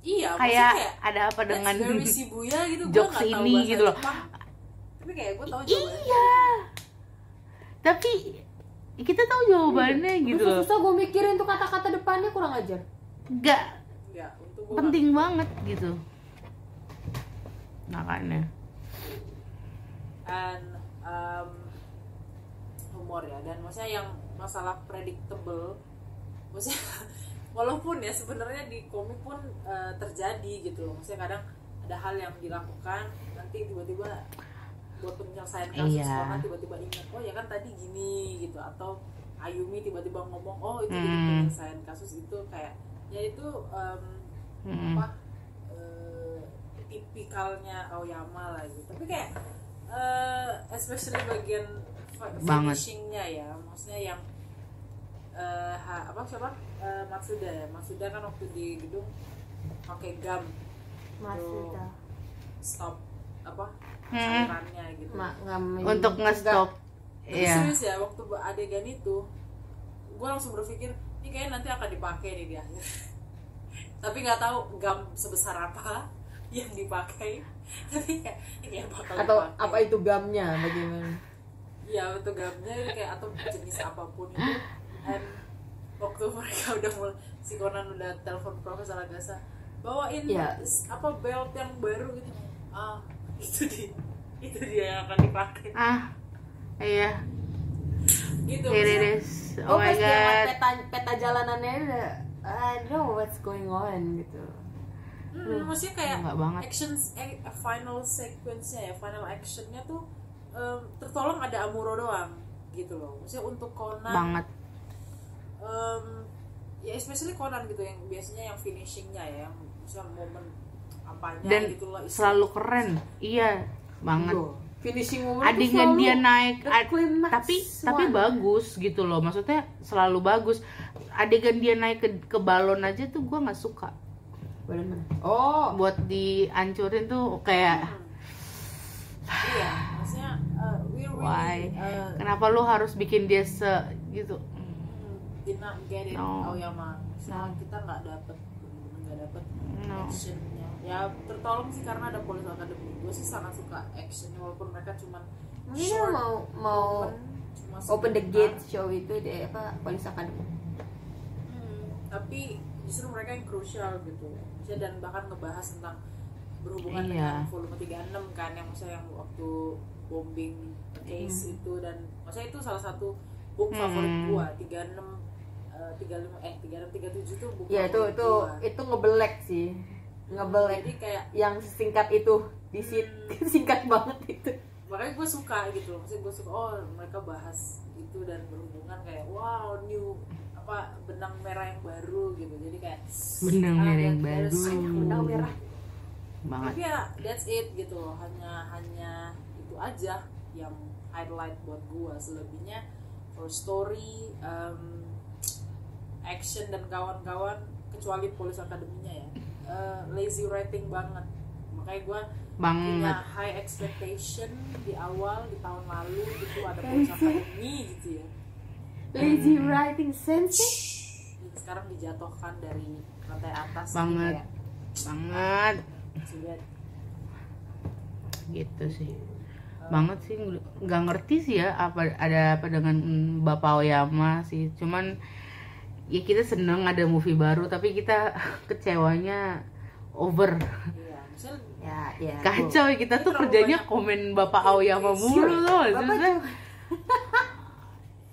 S3: Iya
S1: kayak,
S3: maksudnya
S1: ada apa dengan
S3: Shibuya gitu
S1: jokes ini gitu loh.
S3: Tapi kayak gue tahu jawabannya.
S1: Iya. Tapi kita tahu jawabannya gitu loh.
S2: susah gue mikirin tuh kata-kata depannya kurang ajar.
S1: Nggak.
S3: Ya untuk gue
S1: penting banget gitu makanya
S3: and um, humor ya dan maksudnya yang masalah predictable maksudnya walaupun ya sebenarnya di komik pun uh, terjadi gitu loh maksudnya kadang ada hal yang dilakukan nanti tiba-tiba buat penyelesaian kasus
S1: Iya.
S3: tiba-tiba ingat oh ya kan tadi gini gitu atau Ayumi tiba-tiba ngomong oh itu
S1: Hmm.
S3: penyelesaian kasus itu kayak ya itu um,
S1: Mm-mm.
S3: apa tipikalnya Aoyama lah gitu. Tapi kayak eh, especially bagian finishingnya ya maksudnya yang eh, ha- apa siapa? Eh, Matsuda ya. Matsuda kan waktu di gedung pakai gam.
S2: Masuda
S3: stop apa
S1: Hmm.
S3: cairannya gitu.
S2: Ma, nggak
S1: untuk nge-stop.
S3: Tapi
S1: Iya.
S3: serius ya waktu adegan itu gue langsung berpikir ini kayaknya nanti akan dipakai nih di akhir. Tapi nggak tahu gam sebesar apa yang dipakai. Tapi kayak ini yang bakal
S2: atau
S3: dipakai.
S2: apa itu gamnya bagaimana?
S3: Iya betul gamnya ini kayak atau jenis apa pun itu. Dan waktu mereka udah mulai si Conan udah telepon Profesor Agasa bawain s- apa belt yang baru gitu. Ah itu dia. Itu dia yang akan dipakai.
S1: Ah iya.
S3: Gitu
S1: it is. Oh my
S2: dia liat
S1: god.
S2: peta peta jalanannya udah I don't know what's going on gitu
S3: hmm, maksudnya kayak
S1: Enggak banget.
S3: actions eh, final sequence-nya ya final actionnya tuh em, tertolong ada Amuro doang gitu loh. Maksudnya untuk Conan
S1: banget.
S3: em, ya especially Conan gitu yang biasanya yang finishingnya ya yang misalnya momen apanya
S1: dan
S3: gitu istilah-
S1: selalu keren. Iya banget.
S2: Loh, finishing moment
S1: adegan dia naik ad- tapi tapi
S2: one.
S1: bagus gitu loh. Maksudnya selalu bagus. Adegan dia naik ke, ke balon aja tuh gua nggak suka
S2: Mana? oh
S1: buat dihancurin tuh kayak
S3: iya maksudnya uh, we really
S1: why?
S3: uh,
S1: kenapa lu harus bikin dia se gitu?
S3: Hmm, did not get it.
S1: No.
S3: Aoyama misalnya kita nggak dapet nggak dapet
S1: No.
S3: actionnya. Ya tertolong sih karena ada Police Academy. Gue sih sangat suka actionnya walaupun mereka cuman
S2: mau mau
S3: cuma
S2: open the gate show itu di apa Police Academy?
S3: Hmm, tapi justru mereka yang krusial gitu. Dan bahkan ngebahas tentang berhubungan
S1: Iya.
S3: dengan volume 36 kan yang maksudnya yang waktu bombing case itu dan maksudnya itu salah satu book favorit gua 36 eh, 35 eh 36 37 tuh book
S2: ya itu itu
S3: gua.
S2: itu ngebelek sih. Ngebelek.
S3: Jadi kayak
S2: yang singkat itu di sit
S3: Hmm.
S2: singkat banget itu.
S3: Makanya gue suka gitu maksudnya gue suka oh mereka bahas itu dan berhubungan kayak wow new apa benang merah yang baru gitu. Jadi kayak
S1: Benang
S3: ah,
S1: merah yang baru.
S2: benang merah.
S1: Banget.
S3: Tapi ya that's it gitu loh. Hanya hanya itu aja yang highlight buat gua. Selebihnya for story um, action dan kawan-kawan kecuali Police Academy-nya ya. Eh, lazy writing banget. Makanya gua punya
S1: banget.
S3: high expectation di awal di tahun lalu gitu ada Police Academy gitu ya
S2: lazy writing sense
S3: sekarang dijatuhkan dari lantai atas
S1: Banget.
S3: kayak,
S1: banget. Gitu sih. Banget sih nggak ngerti sih ya apa ada apa dengan Bapak Oyama sih. Cuman ya kita seneng ada movie baru tapi kita kecewanya over.
S3: Iya misalnya
S2: ya ya.
S1: Kacau ya kita tuh kerjanya
S3: banyak
S1: komen Bapak Aoyama mulu tuh
S2: Bapak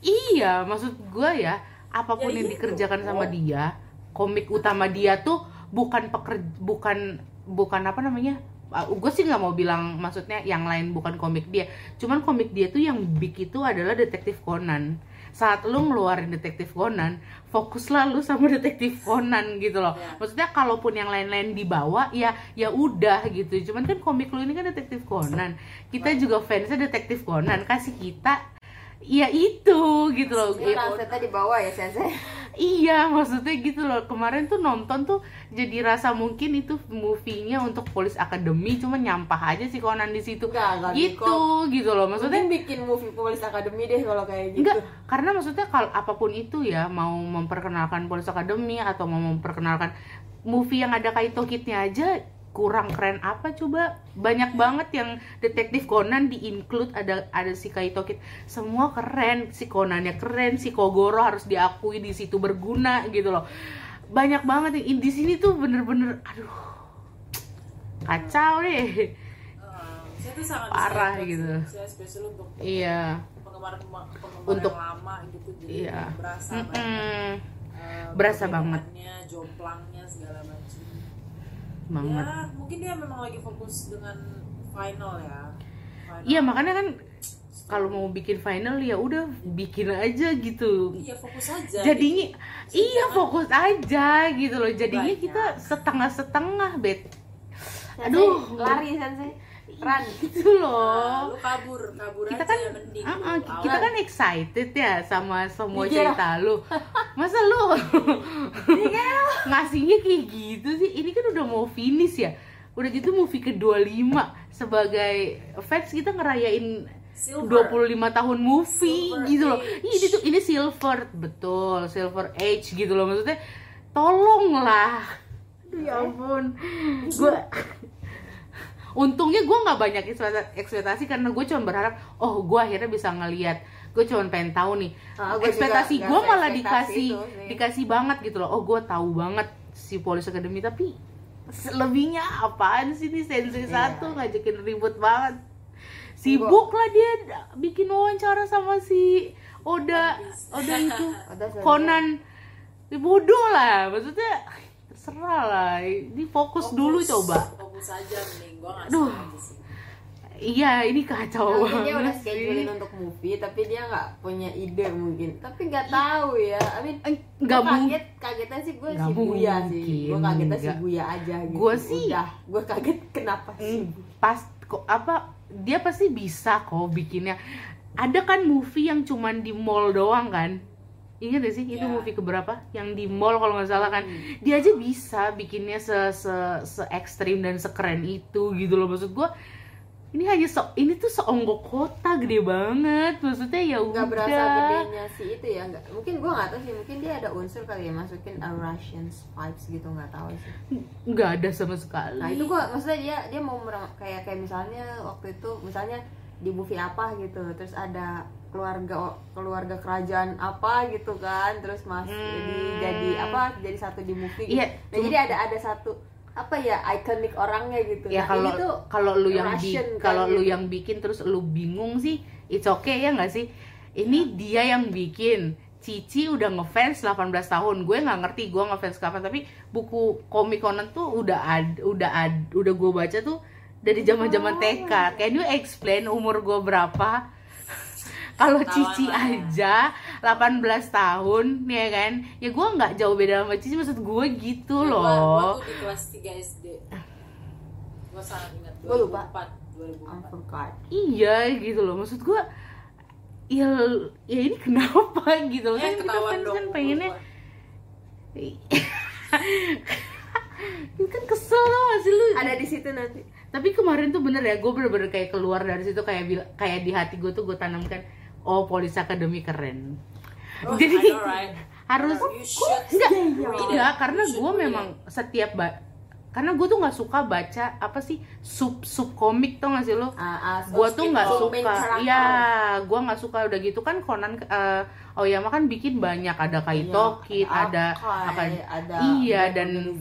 S1: iya maksud gua ya apa pun
S3: Ya
S1: yang
S3: itu.
S1: dikerjakan sama
S3: Oh.
S1: dia komik utama dia tuh bukan peker bukan bukan apa namanya gue sih nggak mau bilang maksudnya yang lain bukan komik dia cuman komik dia tuh yang big itu adalah detektif Conan saat lu ngeluarin detektif Conan fokuslah lu sama detektif Conan gitu loh
S3: Ya.
S1: maksudnya kalaupun yang lain-lain dibawa ya ya udah gitu cuman kan komik lu ini kan detektif Conan kita juga fansnya detektif Conan kasih kita ya itu gitu loh
S2: Ini
S1: Ya,
S2: di bawah ya sensei.
S1: Iya, maksudnya gitu loh. Kemarin tuh nonton tuh jadi rasa mungkin itu movie-nya untuk Police Academy cuma nyampah aja sih Conan di situ.
S2: Enggak, enggak
S1: Gitu, gitu loh. Maksudnya
S2: Maksudnya bikin movie Police Academy deh kalau kayak gitu.
S1: enggak karena maksudnya kalau apa pun itu ya mau memperkenalkan Police Academy atau mau memperkenalkan movie yang ada Kaito Kid-nya aja kurang keren apa coba. Banyak banget yang detektif Conan di include ada ada si Kaito Kid. Semua keren si Conannya keren si Kogoro harus diakui di situ berguna gitu loh. Banyak banget yang di sini tuh bener-bener aduh kacau deh.
S3: Eh, saya tuh sangat
S1: Parah gitu.
S3: Saya spesial untuk
S1: iya.
S3: penggemar penggemar
S1: Untuk-
S3: yang lama gitu jadi
S1: iya
S3: berasa banget eh,
S1: Berasa banget.
S3: perbedaannya, jomplangnya segala macam
S1: banget
S3: ya mungkin dia memang lagi fokus dengan final ya.
S1: Iya makanya kan kalau mau bikin final ya udah bikin aja gitu.
S3: iya fokus aja
S1: Jadinya
S3: gitu.
S1: iya fokus aja gitu loh. Jadinya
S3: Banyak.
S1: kita setengah-setengah bet. Aduh.
S2: lari sensei. Run.
S1: Gitu
S3: Nah,
S1: loh.
S3: lu kabur kabur
S1: Kita
S3: aja
S1: kan
S3: ya mending
S1: kita
S3: Awal.
S1: kan excited ya sama semua
S2: Iya.
S1: cerita lu. Masa lu ngasihnya kayak gitu sih? Ini kan udah mau finish ya. Udah gitu movie ke-25 sebagai fans kita ngerayain
S3: Silver.
S1: 25 tahun movie
S3: Silver
S1: gitu loh.
S3: Age.
S1: Ini tuh ini silver betul, silver age gitu loh maksudnya. Tolonglah. Aduh ya ampun. Gue Untungnya gue nggak banyak ekspektasi, karena gue cuma berharap, oh gue akhirnya bisa ngeliat. Gue cuma pengen tahu nih.
S2: Gua
S1: ekspektasi gue malah dikasih dikasih banget gitu loh. Oh gue tahu banget si Police Academy tapi selebihnya apaan sih nih Sensei
S2: Iya.
S1: satu ngajakin ribut banget sibuk lah dia bikin wawancara sama si Oda Oda itu. Conan bodoh lah maksudnya terserah lah ini fokus, dulu coba
S3: fokus aja mending gua nggak
S1: Duh.
S3: sih
S1: iya ini kacau
S2: Mungkin dia udah
S1: banget
S2: schedulein
S1: sih
S2: untuk movie tapi dia nggak punya ide mungkin. Tapi nggak tahu ya. I mean,
S1: nggak
S2: kaget kagetnya sih gue si Buya sih. Gue kagetnya si. Buya aja gitu.
S1: Gua sih-
S2: Udah, gue kaget kenapa sih.
S1: pas kok apa dia pasti bisa kok bikinnya ada kan movie yang cuman di mall doang kan Ingat gak sih? Itu
S3: Ya.
S1: movie keberapa? Yang di mall kalau nggak salah kan?
S2: Hmm.
S1: dia aja bisa bikinnya se se se ekstrim dan sekeren itu gitu loh. Maksud gua ini hanya se ini tuh seonggok kota gede banget. Maksudnya ya udah.
S2: nggak berasa gedenya si itu ya nggak mungkin gue nggak tahu sih mungkin dia ada unsur kali ya masukin a Russian vibes gitu nggak tahu sih.
S1: Nggak ada sama sekali.
S2: Nah itu gue maksudnya dia dia mau merang- kayak kayak misalnya waktu itu misalnya di movie apa gitu terus ada keluarga keluarga kerajaan apa gitu kan terus mas jadi jadi apa jadi satu di movie gitu.
S1: Iya,
S2: nah jadi ada ada satu apa ya ikonik orangnya gitu.
S1: Ya
S2: nah,
S1: kalau
S2: ini tuh
S1: kalau lu yang bi-
S2: kan
S1: kalau lu
S2: gitu.
S1: yang bikin terus lu bingung sih it's okay ya nggak sih? Ini dia yang bikin. Cici udah ngefans 18 tahun. Gue nggak ngerti gue ngefans kapan tapi buku komik Conan tuh udah ad, udah ad, udah gue baca tuh dari zaman zaman TK can you explain umur gue berapa kalau Cici
S3: ya.
S1: aja 18 tahun ya kan? Ya gue nggak jauh beda sama Cici maksud gue gitu loh.
S3: tuh di kelas 3 SD gua sangat ingat
S2: Gua lupa.
S3: 2004
S2: I
S3: 2004
S2: forgot.
S1: iya gitu loh. Maksud gua ya ya ini kenapa gitu loh?
S3: Ya
S1: kan kita fans kan pengennya kan kesel tau gak sih lu?
S2: Ada di situ nanti.
S1: Tapi kemarin tuh bener ya gue bener-bener kayak keluar dari situ kayak kayak di hati gue tuh gue tanamkan oh Police Academy keren.
S3: Oh,
S1: jadi
S3: right?
S1: harus enggak enggak karena
S3: You should
S1: gue memang setiap ba karena gue tuh nggak suka baca apa sih sub sub komik tau gak sih lo?
S2: Ah, ah,
S1: gue tuh nggak suka.
S2: karakter.
S1: ya gue nggak suka udah gitu. Kan Conan eh, Oyama kan bikin banyak. Ada Kaito Kid ada apa
S2: ada
S1: iya dan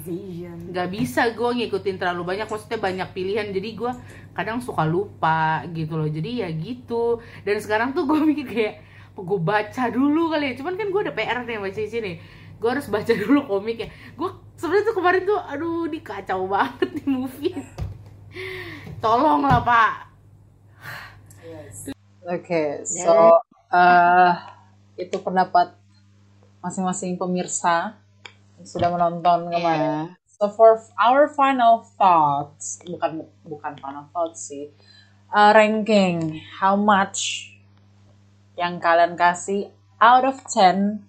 S1: nggak bisa gue ngikutin terlalu banyak. Maksudnya banyak pilihan. Jadi gue kadang suka lupa gitu loh. Jadi ya gitu. Dan sekarang tuh gue mikir kayak gue baca dulu kali ya? Cuman kan gue ada PR nih sama Cici nih. Gue harus baca dulu komiknya. Gue sebenarnya tuh kemarin tuh aduh ini kacau banget nih movie. Tolong lah pak.
S3: Yes.
S4: Oke, so uh, itu pendapat masing-masing pemirsa yang sudah menonton kemarin.
S1: Iya.
S4: So for our final thoughts, bukan bukan final thoughts sih, uh, ranking how much yang kalian kasih out of 10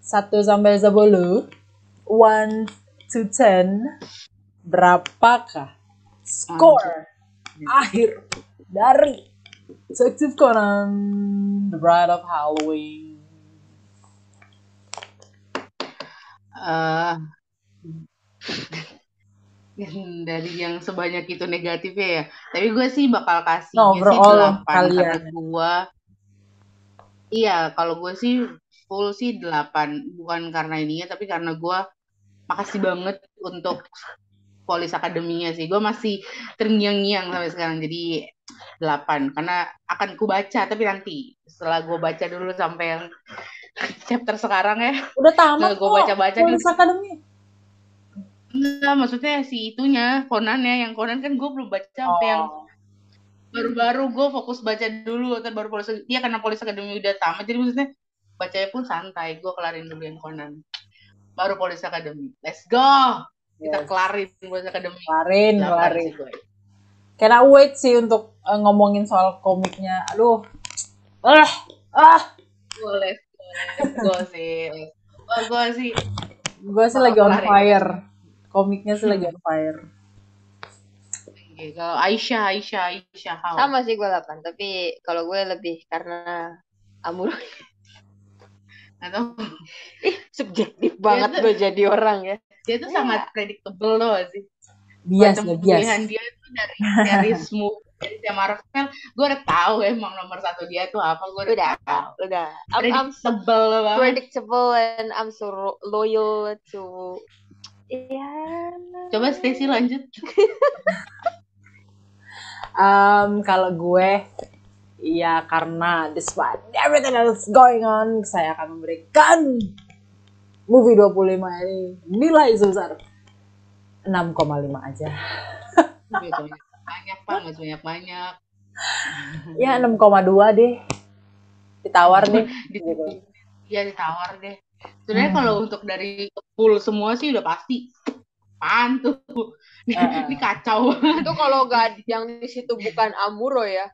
S4: 1 sampai 10 1 to 10 berapakah skor akhir dari Detektif Conan The Bride of Halloween
S1: Eh, dari yang sebanyak itu negatifnya ya. Tapi gue sih bakal kasih
S4: No,
S1: sih
S4: overall
S1: 8
S4: kalian.
S1: karena gue Iya, kalau gue sih full sih 8 bukan karena ininya tapi karena gue makasih banget untuk Polis Akademinya sih. Gue masih terngiang-ngiang sampai sekarang jadi 8 karena akan ku baca tapi nanti setelah gue baca dulu sampai yang chapter sekarang ya.
S4: udah tamat kok
S1: baca-baca
S4: Police
S1: dulu. Enggak, maksudnya si itunya, Conan ya, yang Conan kan gue belum baca sampai yang
S4: oh.
S1: baru-baru gue fokus baca dulu, ntar baru polis, dia karena polis akademi udah tamat, jadi maksudnya bacanya pun santai, gue kelarin dulu yang Conan, baru polis akademi, let's go, kita
S4: Yes.
S1: kelarin polis akademi,
S4: kelarin kelarin
S1: gue.
S4: Cannot wait sih untuk eh, ngomongin soal komiknya. Aduh. Ah, ah.
S1: boleh, go sih, go sih,
S4: Gue sih lagi on fire. Komiknya sih lagi on fire.
S1: Kalau Aisyah, Aisyah, Aisyah, how?
S2: Sama sih gue 8, tapi kalau gue lebih karena Amuro
S1: Atau
S2: subjektif banget
S1: tuh-
S2: gue jadi orang ya.
S1: dia tuh sangat predictable loh sih.
S4: Bias
S1: macam
S4: ya, bias.
S1: pilihan dia dari series movie dari si Marvel gue udah tahu emang nomor satu dia tuh apa gue udah,
S2: Udah,
S1: tahu
S2: udah. I'm, I'm so
S1: predictable banget
S2: predictable and I'm so loyal to Iya.
S1: coba Stacy lanjut
S4: Um, kalau gue, ya karena despite everything else going on, saya akan memberikan movie 25 ini nilai sebesar 6,5 aja.
S1: Banyak banyak pak nggak banyak banyak
S4: Ya 6,2 deh. Ditawar deh. Gitu.
S1: Iya ditawar deh sebenarnya
S4: Hmm.
S1: kalau untuk dari full semua sih udah pasti apaan tuh ini,
S4: Heeh.
S1: ini kacau
S2: Itu kalau gak yang di situ bukan Amuro ya.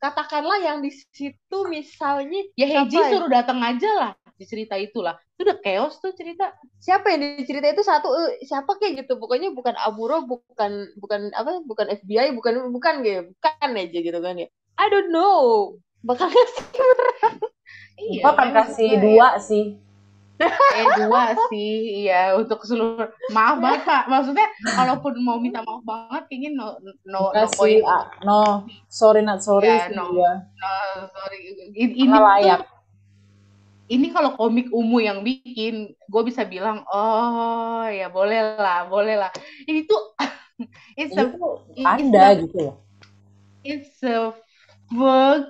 S2: Katakanlah yang di situ misalnya
S1: ya
S2: siapa ya?
S1: suruh datang aja lah di cerita itulah. Itu udah chaos tuh cerita.
S2: Siapa yang dicerita itu satu eh, siapa kayak gitu. Pokoknya bukan Amuro bukan bukan apa bukan FBI bukan bukan kayak bukan aja gitu kan ya. I don't know. Bakal kasih
S1: iya
S4: Gue akan
S1: makanya
S4: kasih
S1: gue
S4: dua sih.
S1: eh dua sih. Iya untuk seluruh. Maaf banget pak maksudnya kalaupun mau minta maaf banget kayaknya no no no point.
S4: ah, no, sorry not sorry
S1: Ya,
S4: sih
S1: no.
S4: dia.
S1: no, sorry. Ini, ini
S4: Nggak
S1: tuh
S4: layak.
S1: Ini kalau komik ungu yang bikin gue bisa bilang oh ya boleh lah boleh lah ini tuh it's
S4: Ini
S1: a it's
S4: ada
S1: a
S4: gitu loh.
S1: it's a book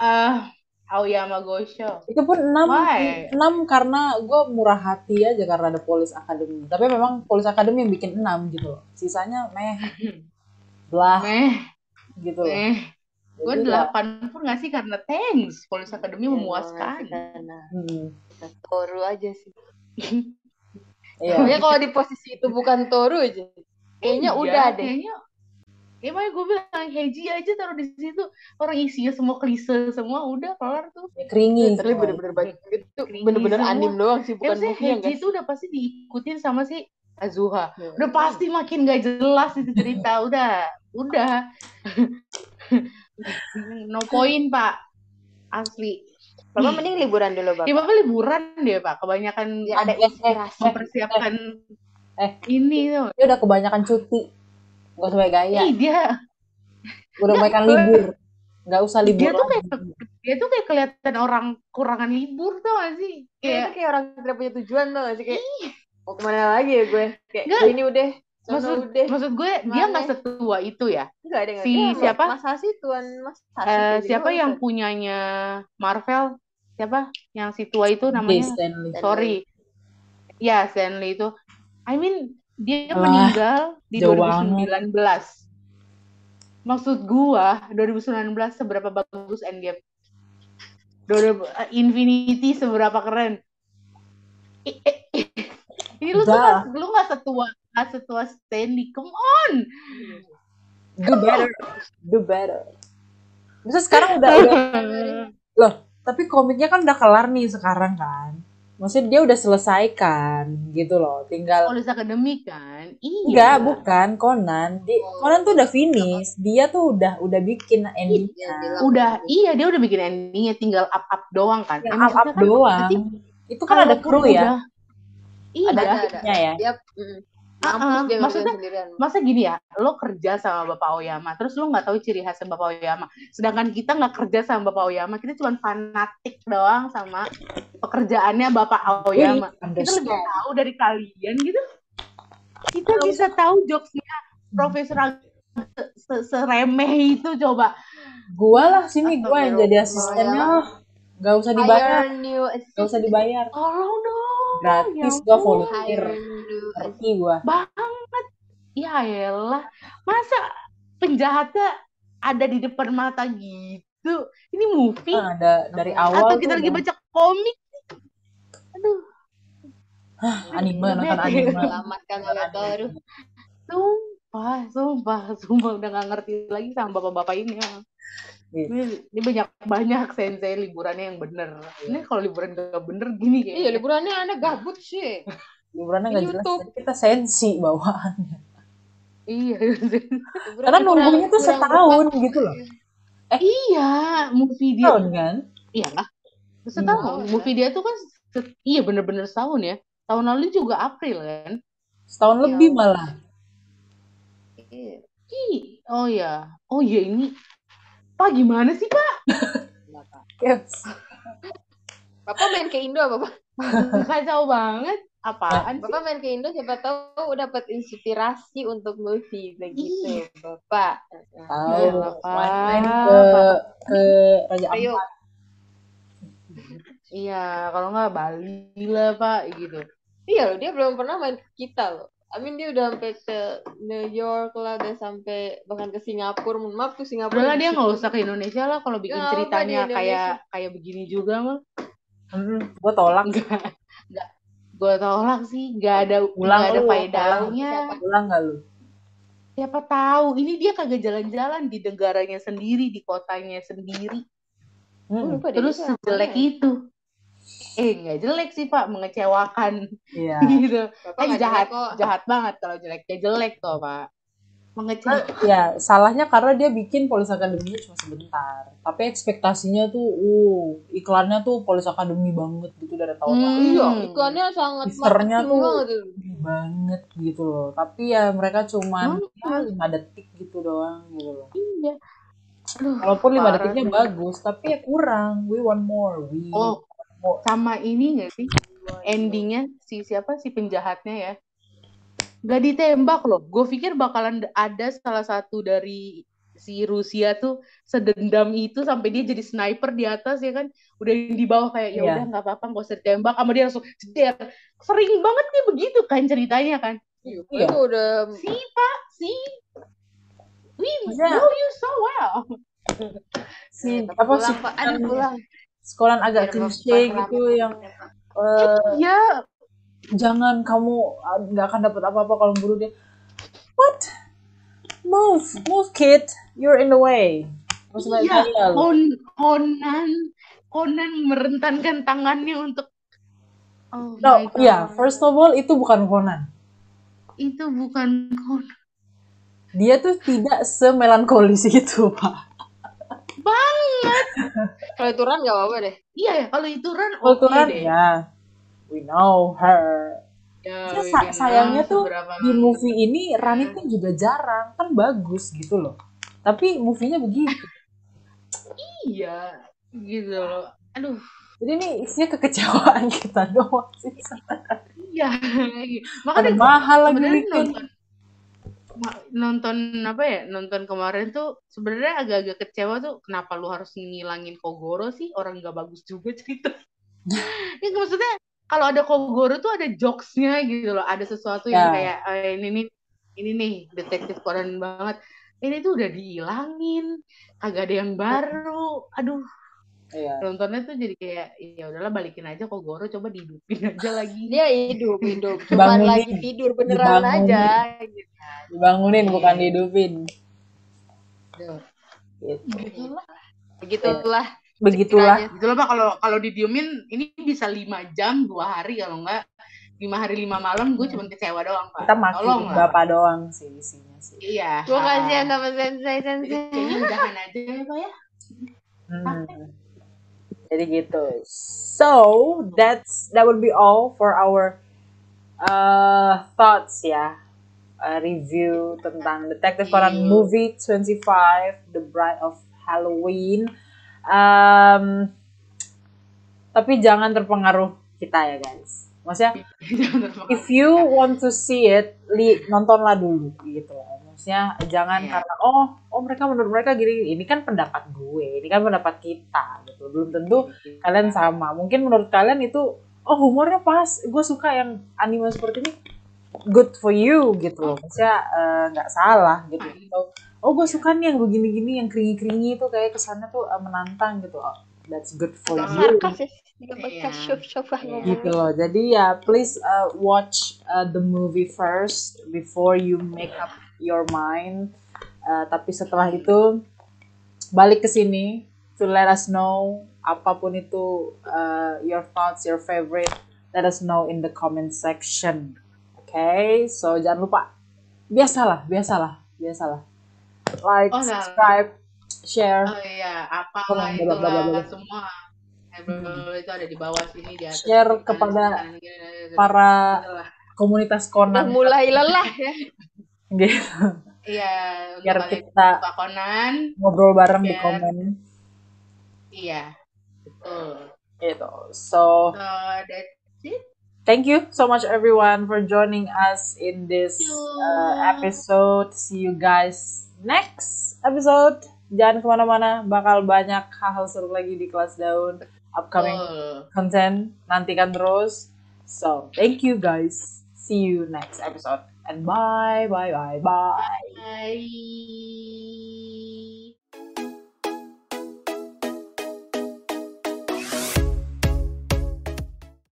S1: uh Aoyama Gosho
S4: Itu pun 6,
S1: Why?
S4: 6 karena gue murah hati aja karena ada Police Academy. Tapi memang Police Academy yang bikin 6 gitu loh. Sisanya meh, belah
S1: meh
S4: gitu loh.
S1: meh gue delapan pun nggak sih karena thanks. Police Academy
S2: Iya,
S1: memuaskan.
S4: hmm,
S2: Toru aja sih.
S4: Iya.
S2: pokoknya kalau di posisi itu bukan Toru aja kayaknya
S1: Iya,
S2: udah deh.
S1: kayaknya ya makanya gue bilang Heiji aja taruh di situ. Orang isinya semua klise semua udah kelar tuh.
S4: Keringi. Semua.
S2: bener-bener banyak gitu.
S1: Keringi
S2: bener-bener anim doang sih
S1: ya
S2: bukan
S1: maksudnya
S2: movie yang
S1: Heiji
S2: guys
S1: itu udah pasti diikutin sama si Azuha.
S2: Iya.
S1: udah pasti makin gak jelas itu cerita. Udah. Udah no point pak asli
S2: Bapak mending liburan dulu
S1: ya
S2: bapak
S1: bapak liburan deh pak kebanyakan
S2: biar ada
S4: Eh, eh,
S2: inspirasi
S1: mempersiapkan
S4: Eh.
S1: ini tuh
S4: Dia udah kebanyakan cuti. Gak banyak gaya.
S1: Ih, dia
S4: Udah kebanyakan libur. Gak usah libur.
S1: dia tuh
S4: lagi.
S1: kayak dia tuh kayak kelihatan orang kurangan libur tuh gak sih
S2: Kayak itu
S1: kayak
S2: kayak orang tidak punya tujuan tuh gak sih kayak mau ke mana lagi ya gue kayak
S1: Nggak.
S2: ini udah
S1: maksud
S2: udah
S1: maksud gue dia
S2: Mana?
S1: nggak setua itu ya?
S2: Enggak ada
S1: si siapa?
S2: Mas Hasi tuan Mas Hasi
S1: Eh,
S2: kayak
S1: siapa
S2: gitu.
S1: yang punyanya Marvel? Siapa? Yang si tua itu namanya?
S4: Stanley.
S1: sorry. Ya Stanley itu. I mean dia
S4: Wah,
S1: meninggal di
S4: jauh
S1: 2019 maksud gua 2019 seberapa bagus Endgame? 2000 eh, Infinity seberapa keren? I- i- ini lu tuh lu nggak setua nggak setua Stanley come on
S4: Do better. Do better. Bisa sekarang udah udah Loh, tapi komiknya kan udah kelar nih sekarang kan. Maksudnya dia udah selesai kan, gitu loh. Tinggal
S1: Police Academy kan? Iya.
S4: enggak, bukan Conan. Di, Conan tuh udah finish. Dia tuh udah udah bikin endingnya.
S2: bilang.
S1: Udah, iya dia udah bikin endingnya, tinggal up up doang kan?
S4: Ya, up up
S1: kan
S4: doang. Itu kan ada
S1: kalaupun
S4: kru ya.
S1: udah- Iya.
S4: Ada
S2: Ada,
S4: krunya ya.
S2: Dia mm,
S1: Ah,
S2: mampus dia ngerjain
S1: maksudnya-
S2: sendirian.
S1: Masa gini ya, lo kerja sama Bapak Oyama, terus lo nggak tahu ciri khasnya Bapak Oyama. Sedangkan kita nggak kerja sama Bapak Oyama, kita cuma fanatik doang sama pekerjaannya Bapak Oyama. Kita lebih tahu dari kalian gitu. Kita bisa tahu jokesnya Profesor Ag- seremeh itu coba.
S4: Gua lah sini gua yang jadi asistennya. Oh, Gak usah dibayar. Gak usah dibayar.
S1: Tolong dong.
S4: Gratis
S1: ya
S4: gua
S1: ampun.
S4: volunteer. Ngerti gua.
S1: banget. Ya elah, masa penjahatnya ada di depan mata gitu? Ini movie
S4: Kan ada dari awal
S1: atau kita lagi baca komik? Aduh,
S4: anime nonton anime.
S2: Selamatkan Leotoro.
S1: sumpah, sumpah, sumpah udah gak ngerti lagi sama bapak-bapak ini. emang.
S4: Iya.
S1: Ini, ini banyak banyak sensei liburannya yang bener. Ini kalau liburan gak bener gini kayaknya.
S2: Iya liburannya anda gabut sih.
S4: Liburannya nggak jelas. Jadi Kita sensi bawaannya.
S1: Iya,
S4: Karena nunggunya tuh setahun
S2: berapa-
S4: gitu loh.
S1: iya, movie dia
S4: Tahun kan?
S1: Iya lah. Setahun.
S2: Tahun, ya?
S1: Movie dia tuh kan iya bener-bener setahun ya. Tahun lalu juga April kan.
S4: Setahun
S2: Iya.
S4: lebih malah.
S2: Iya.
S1: Oh ya. Oh iya ini. Pak gimana sih Pak?
S4: Yes.
S2: Bapak main ke Indo apa Pak?
S1: Kacau banget. Apaan sih?
S2: Bapak main ke Indo siapa tahu dapat inspirasi untuk movie begitu Bapak.
S4: Tahu.
S1: Pak.
S4: Main ke ke Raja
S2: Ayo.
S4: Ampat.
S1: Iya, kalau nggak Bali lah Pak gitu.
S2: Iya loh dia belum pernah main ke kita loh. Amin dia udah sampai ke New York lah, udah sampai bahkan ke Singapura. Mohon maaf tuh Singapura.
S1: Udah lah dia nggak usah ke Indonesia lah kalau bikin
S2: apa,
S1: ceritanya kayak kayak begini juga mah.
S4: Hmm, gua tolak.
S1: Enggak. Enggak. Gue tolak sih, nggak ada
S4: Ulang
S1: nggak ada faedahnya.
S4: Pulang nggak lu?
S1: Siapa tahu ini dia kagak jalan-jalan di negaranya sendiri, di kotanya sendiri.
S4: Hmm,
S1: Terus sejelek
S2: ya?
S1: itu. Eh, nggak jelek sih Pak, mengecewakan
S4: Iya.
S1: gitu.
S2: Bapak
S1: Eh jahat,
S2: jelek kok.
S1: jahat banget kalau jeleknya jelek kok Pak. Mengecewakan.
S4: Ya, salahnya karena dia bikin Police Academy cuma sebentar. Tapi ekspektasinya tuh, uh, iklannya tuh Police Academy banget gitu dari tahun
S1: Hmm.
S4: lalu.
S2: Iya, iklannya sangat
S4: Teasernya
S2: marketing
S4: tuh-
S2: banget tuh.
S4: Banget gitu loh. Tapi ya mereka cuman
S1: Hmm.
S4: ya, 5 detik gitu doang gitu loh.
S1: Iya. Aduh,
S4: Walaupun 5
S1: parah
S4: detiknya bagus, tapi ya kurang. We want more. We
S1: Oh. Sama ini nggak sih? Endingnya si siapa si penjahatnya ya? Gak ditembak loh. Gue pikir bakalan ada salah satu dari si Rusia tuh sedendam itu sampai dia jadi sniper di atas ya kan udah yang di bawah kayak ya
S4: Iya.
S1: udah nggak apa-apa nggak usah ditembak sama dia langsung jeder sering banget nih begitu kan ceritanya kan
S2: Iya,
S4: Iya.
S2: itu udah
S1: si pak si we
S4: Maksudnya-
S1: know you so well
S4: Si apa
S2: pulang,
S4: sih?
S2: Pak. Aduh, pulang.
S4: Sekolah agak klise gitu yang eh,
S1: ya
S4: jangan kamu ah, nggak akan dapat apa-apa kalau bunuh dia. What? Move, move kid. You're in the way. Maksudnya loh.
S1: Kon Conan Conan merentankan tangannya untuk Oh
S4: No,
S1: God.
S4: iya, first of all itu bukan Conan.
S1: itu bukan Conan
S4: Dia tuh tidak semelankolis itu, Pak.
S1: Banget
S2: Kalau itu run nggak apa-apa deh.
S1: iya ya kalau itu Ran oke
S4: Kulturan
S1: deh
S4: ya. We know her.
S1: Ya,
S4: Terus sa- sayangnya tuh di movie ini Rani tuh juga jarang, kan bagus gitu loh. Tapi movie-nya begitu.
S1: iya gitu loh aduh
S4: Jadi ini isinya kekecewaan kita doang sih.
S1: iya makanya
S4: mahal lagi
S1: nonton nonton apa ya nonton kemarin tuh sebenarnya agak-agak kecewa tuh kenapa lu harus ngilangin Kogoro sih? Orang nggak bagus juga cerita. Ya maksudnya kalau ada Kogoro tuh ada jokesnya gitu loh. Ada sesuatu yang
S4: Ya.
S1: kayak eh, ini nih ini nih detektif Conan banget. Ini tuh udah dihilangin kagak ada yang baru. Aduh
S4: Iya.
S1: nontonnya tuh jadi kayak ya udahlah balikin aja Kogoro coba dihidupin aja lagi
S2: Dia hidup, hidup. Cuma lagi tidur beneran
S4: Dibangunin.
S2: aja. Gitu.
S4: Dibangunin
S1: Iya.
S4: bukan dihidupin.
S1: Tuh.
S4: Gitu.
S1: gitu lah
S2: Begitulah
S4: begitulah
S2: Sekiranya.
S1: gitu loh pak kalau kalau didiemin ini bisa lima jam dua hari kalau enggak lima hari lima malam gue cuma kecewa doang pak
S4: kita maki
S1: tolong lah
S4: bapak doang sih isinya sih
S1: iya
S2: Gue kasihan sama sensei sensei.
S1: kayaknya udahan aja ya pak ya
S4: Hmm. Jadi gitu. So that's that would be all for our uh, thoughts ya. Uh, review tentang Detective Conan movie 25 The Bride of Halloween. Um, tapi jangan terpengaruh kita ya guys. Maksudnya if you want to see it, li nontonlah dulu gitu. Maksudnya jangan
S1: Iya.
S4: karena oh oh mereka menurut mereka gini, ini kan pendapat gue, ini kan pendapat kita gitu. Belum tentu kalian sama. Mungkin menurut kalian itu oh humornya pas, gue suka yang anime seperti ini, good for you gitu loh. Maksudnya eh, nggak salah gitu. Atau, oh gue suka nih yang begini-gini, yang keringi-keringi itu kayak kesannya tuh eh, menantang gitu. Oh, that's good for you.
S2: Dia
S1: Iya.
S2: ah ngomong.
S4: gitu loh jadi ya please uh, watch uh, the movie first before you make up your mind Uh, tapi setelah itu balik ke sini to let us know apa pun itu uh, your thoughts your favorite let us know in the comment section. Okay? So jangan lupa. Biasalah biasalah biasalah. Like
S1: Oh,
S4: subscribe share.
S1: Oh iya. Apa
S4: Tolong,
S1: itu semua. Eh, itu ada di bawah sini di atas
S4: Share
S1: Kanan,
S4: kepada
S1: kanan, kiri.
S4: para komunitas Conan.
S2: Mulai lelah ya.
S4: gitu
S1: iya
S4: Biar kita-
S1: suka Conan
S4: ngobrol bareng di
S1: Share.
S4: komen
S1: iya betul
S4: gitu. So
S1: so that's it
S4: thank you so much everyone for joining us in this uh, episode. See you guys next episode. Jangan ke mana-mana, bakal banyak hal-hal seru lagi di kelas daun. Upcoming
S1: Betul.
S4: content, nantikan terus. So thank you guys. See you next episode and bye bye bye bye.
S1: Bye.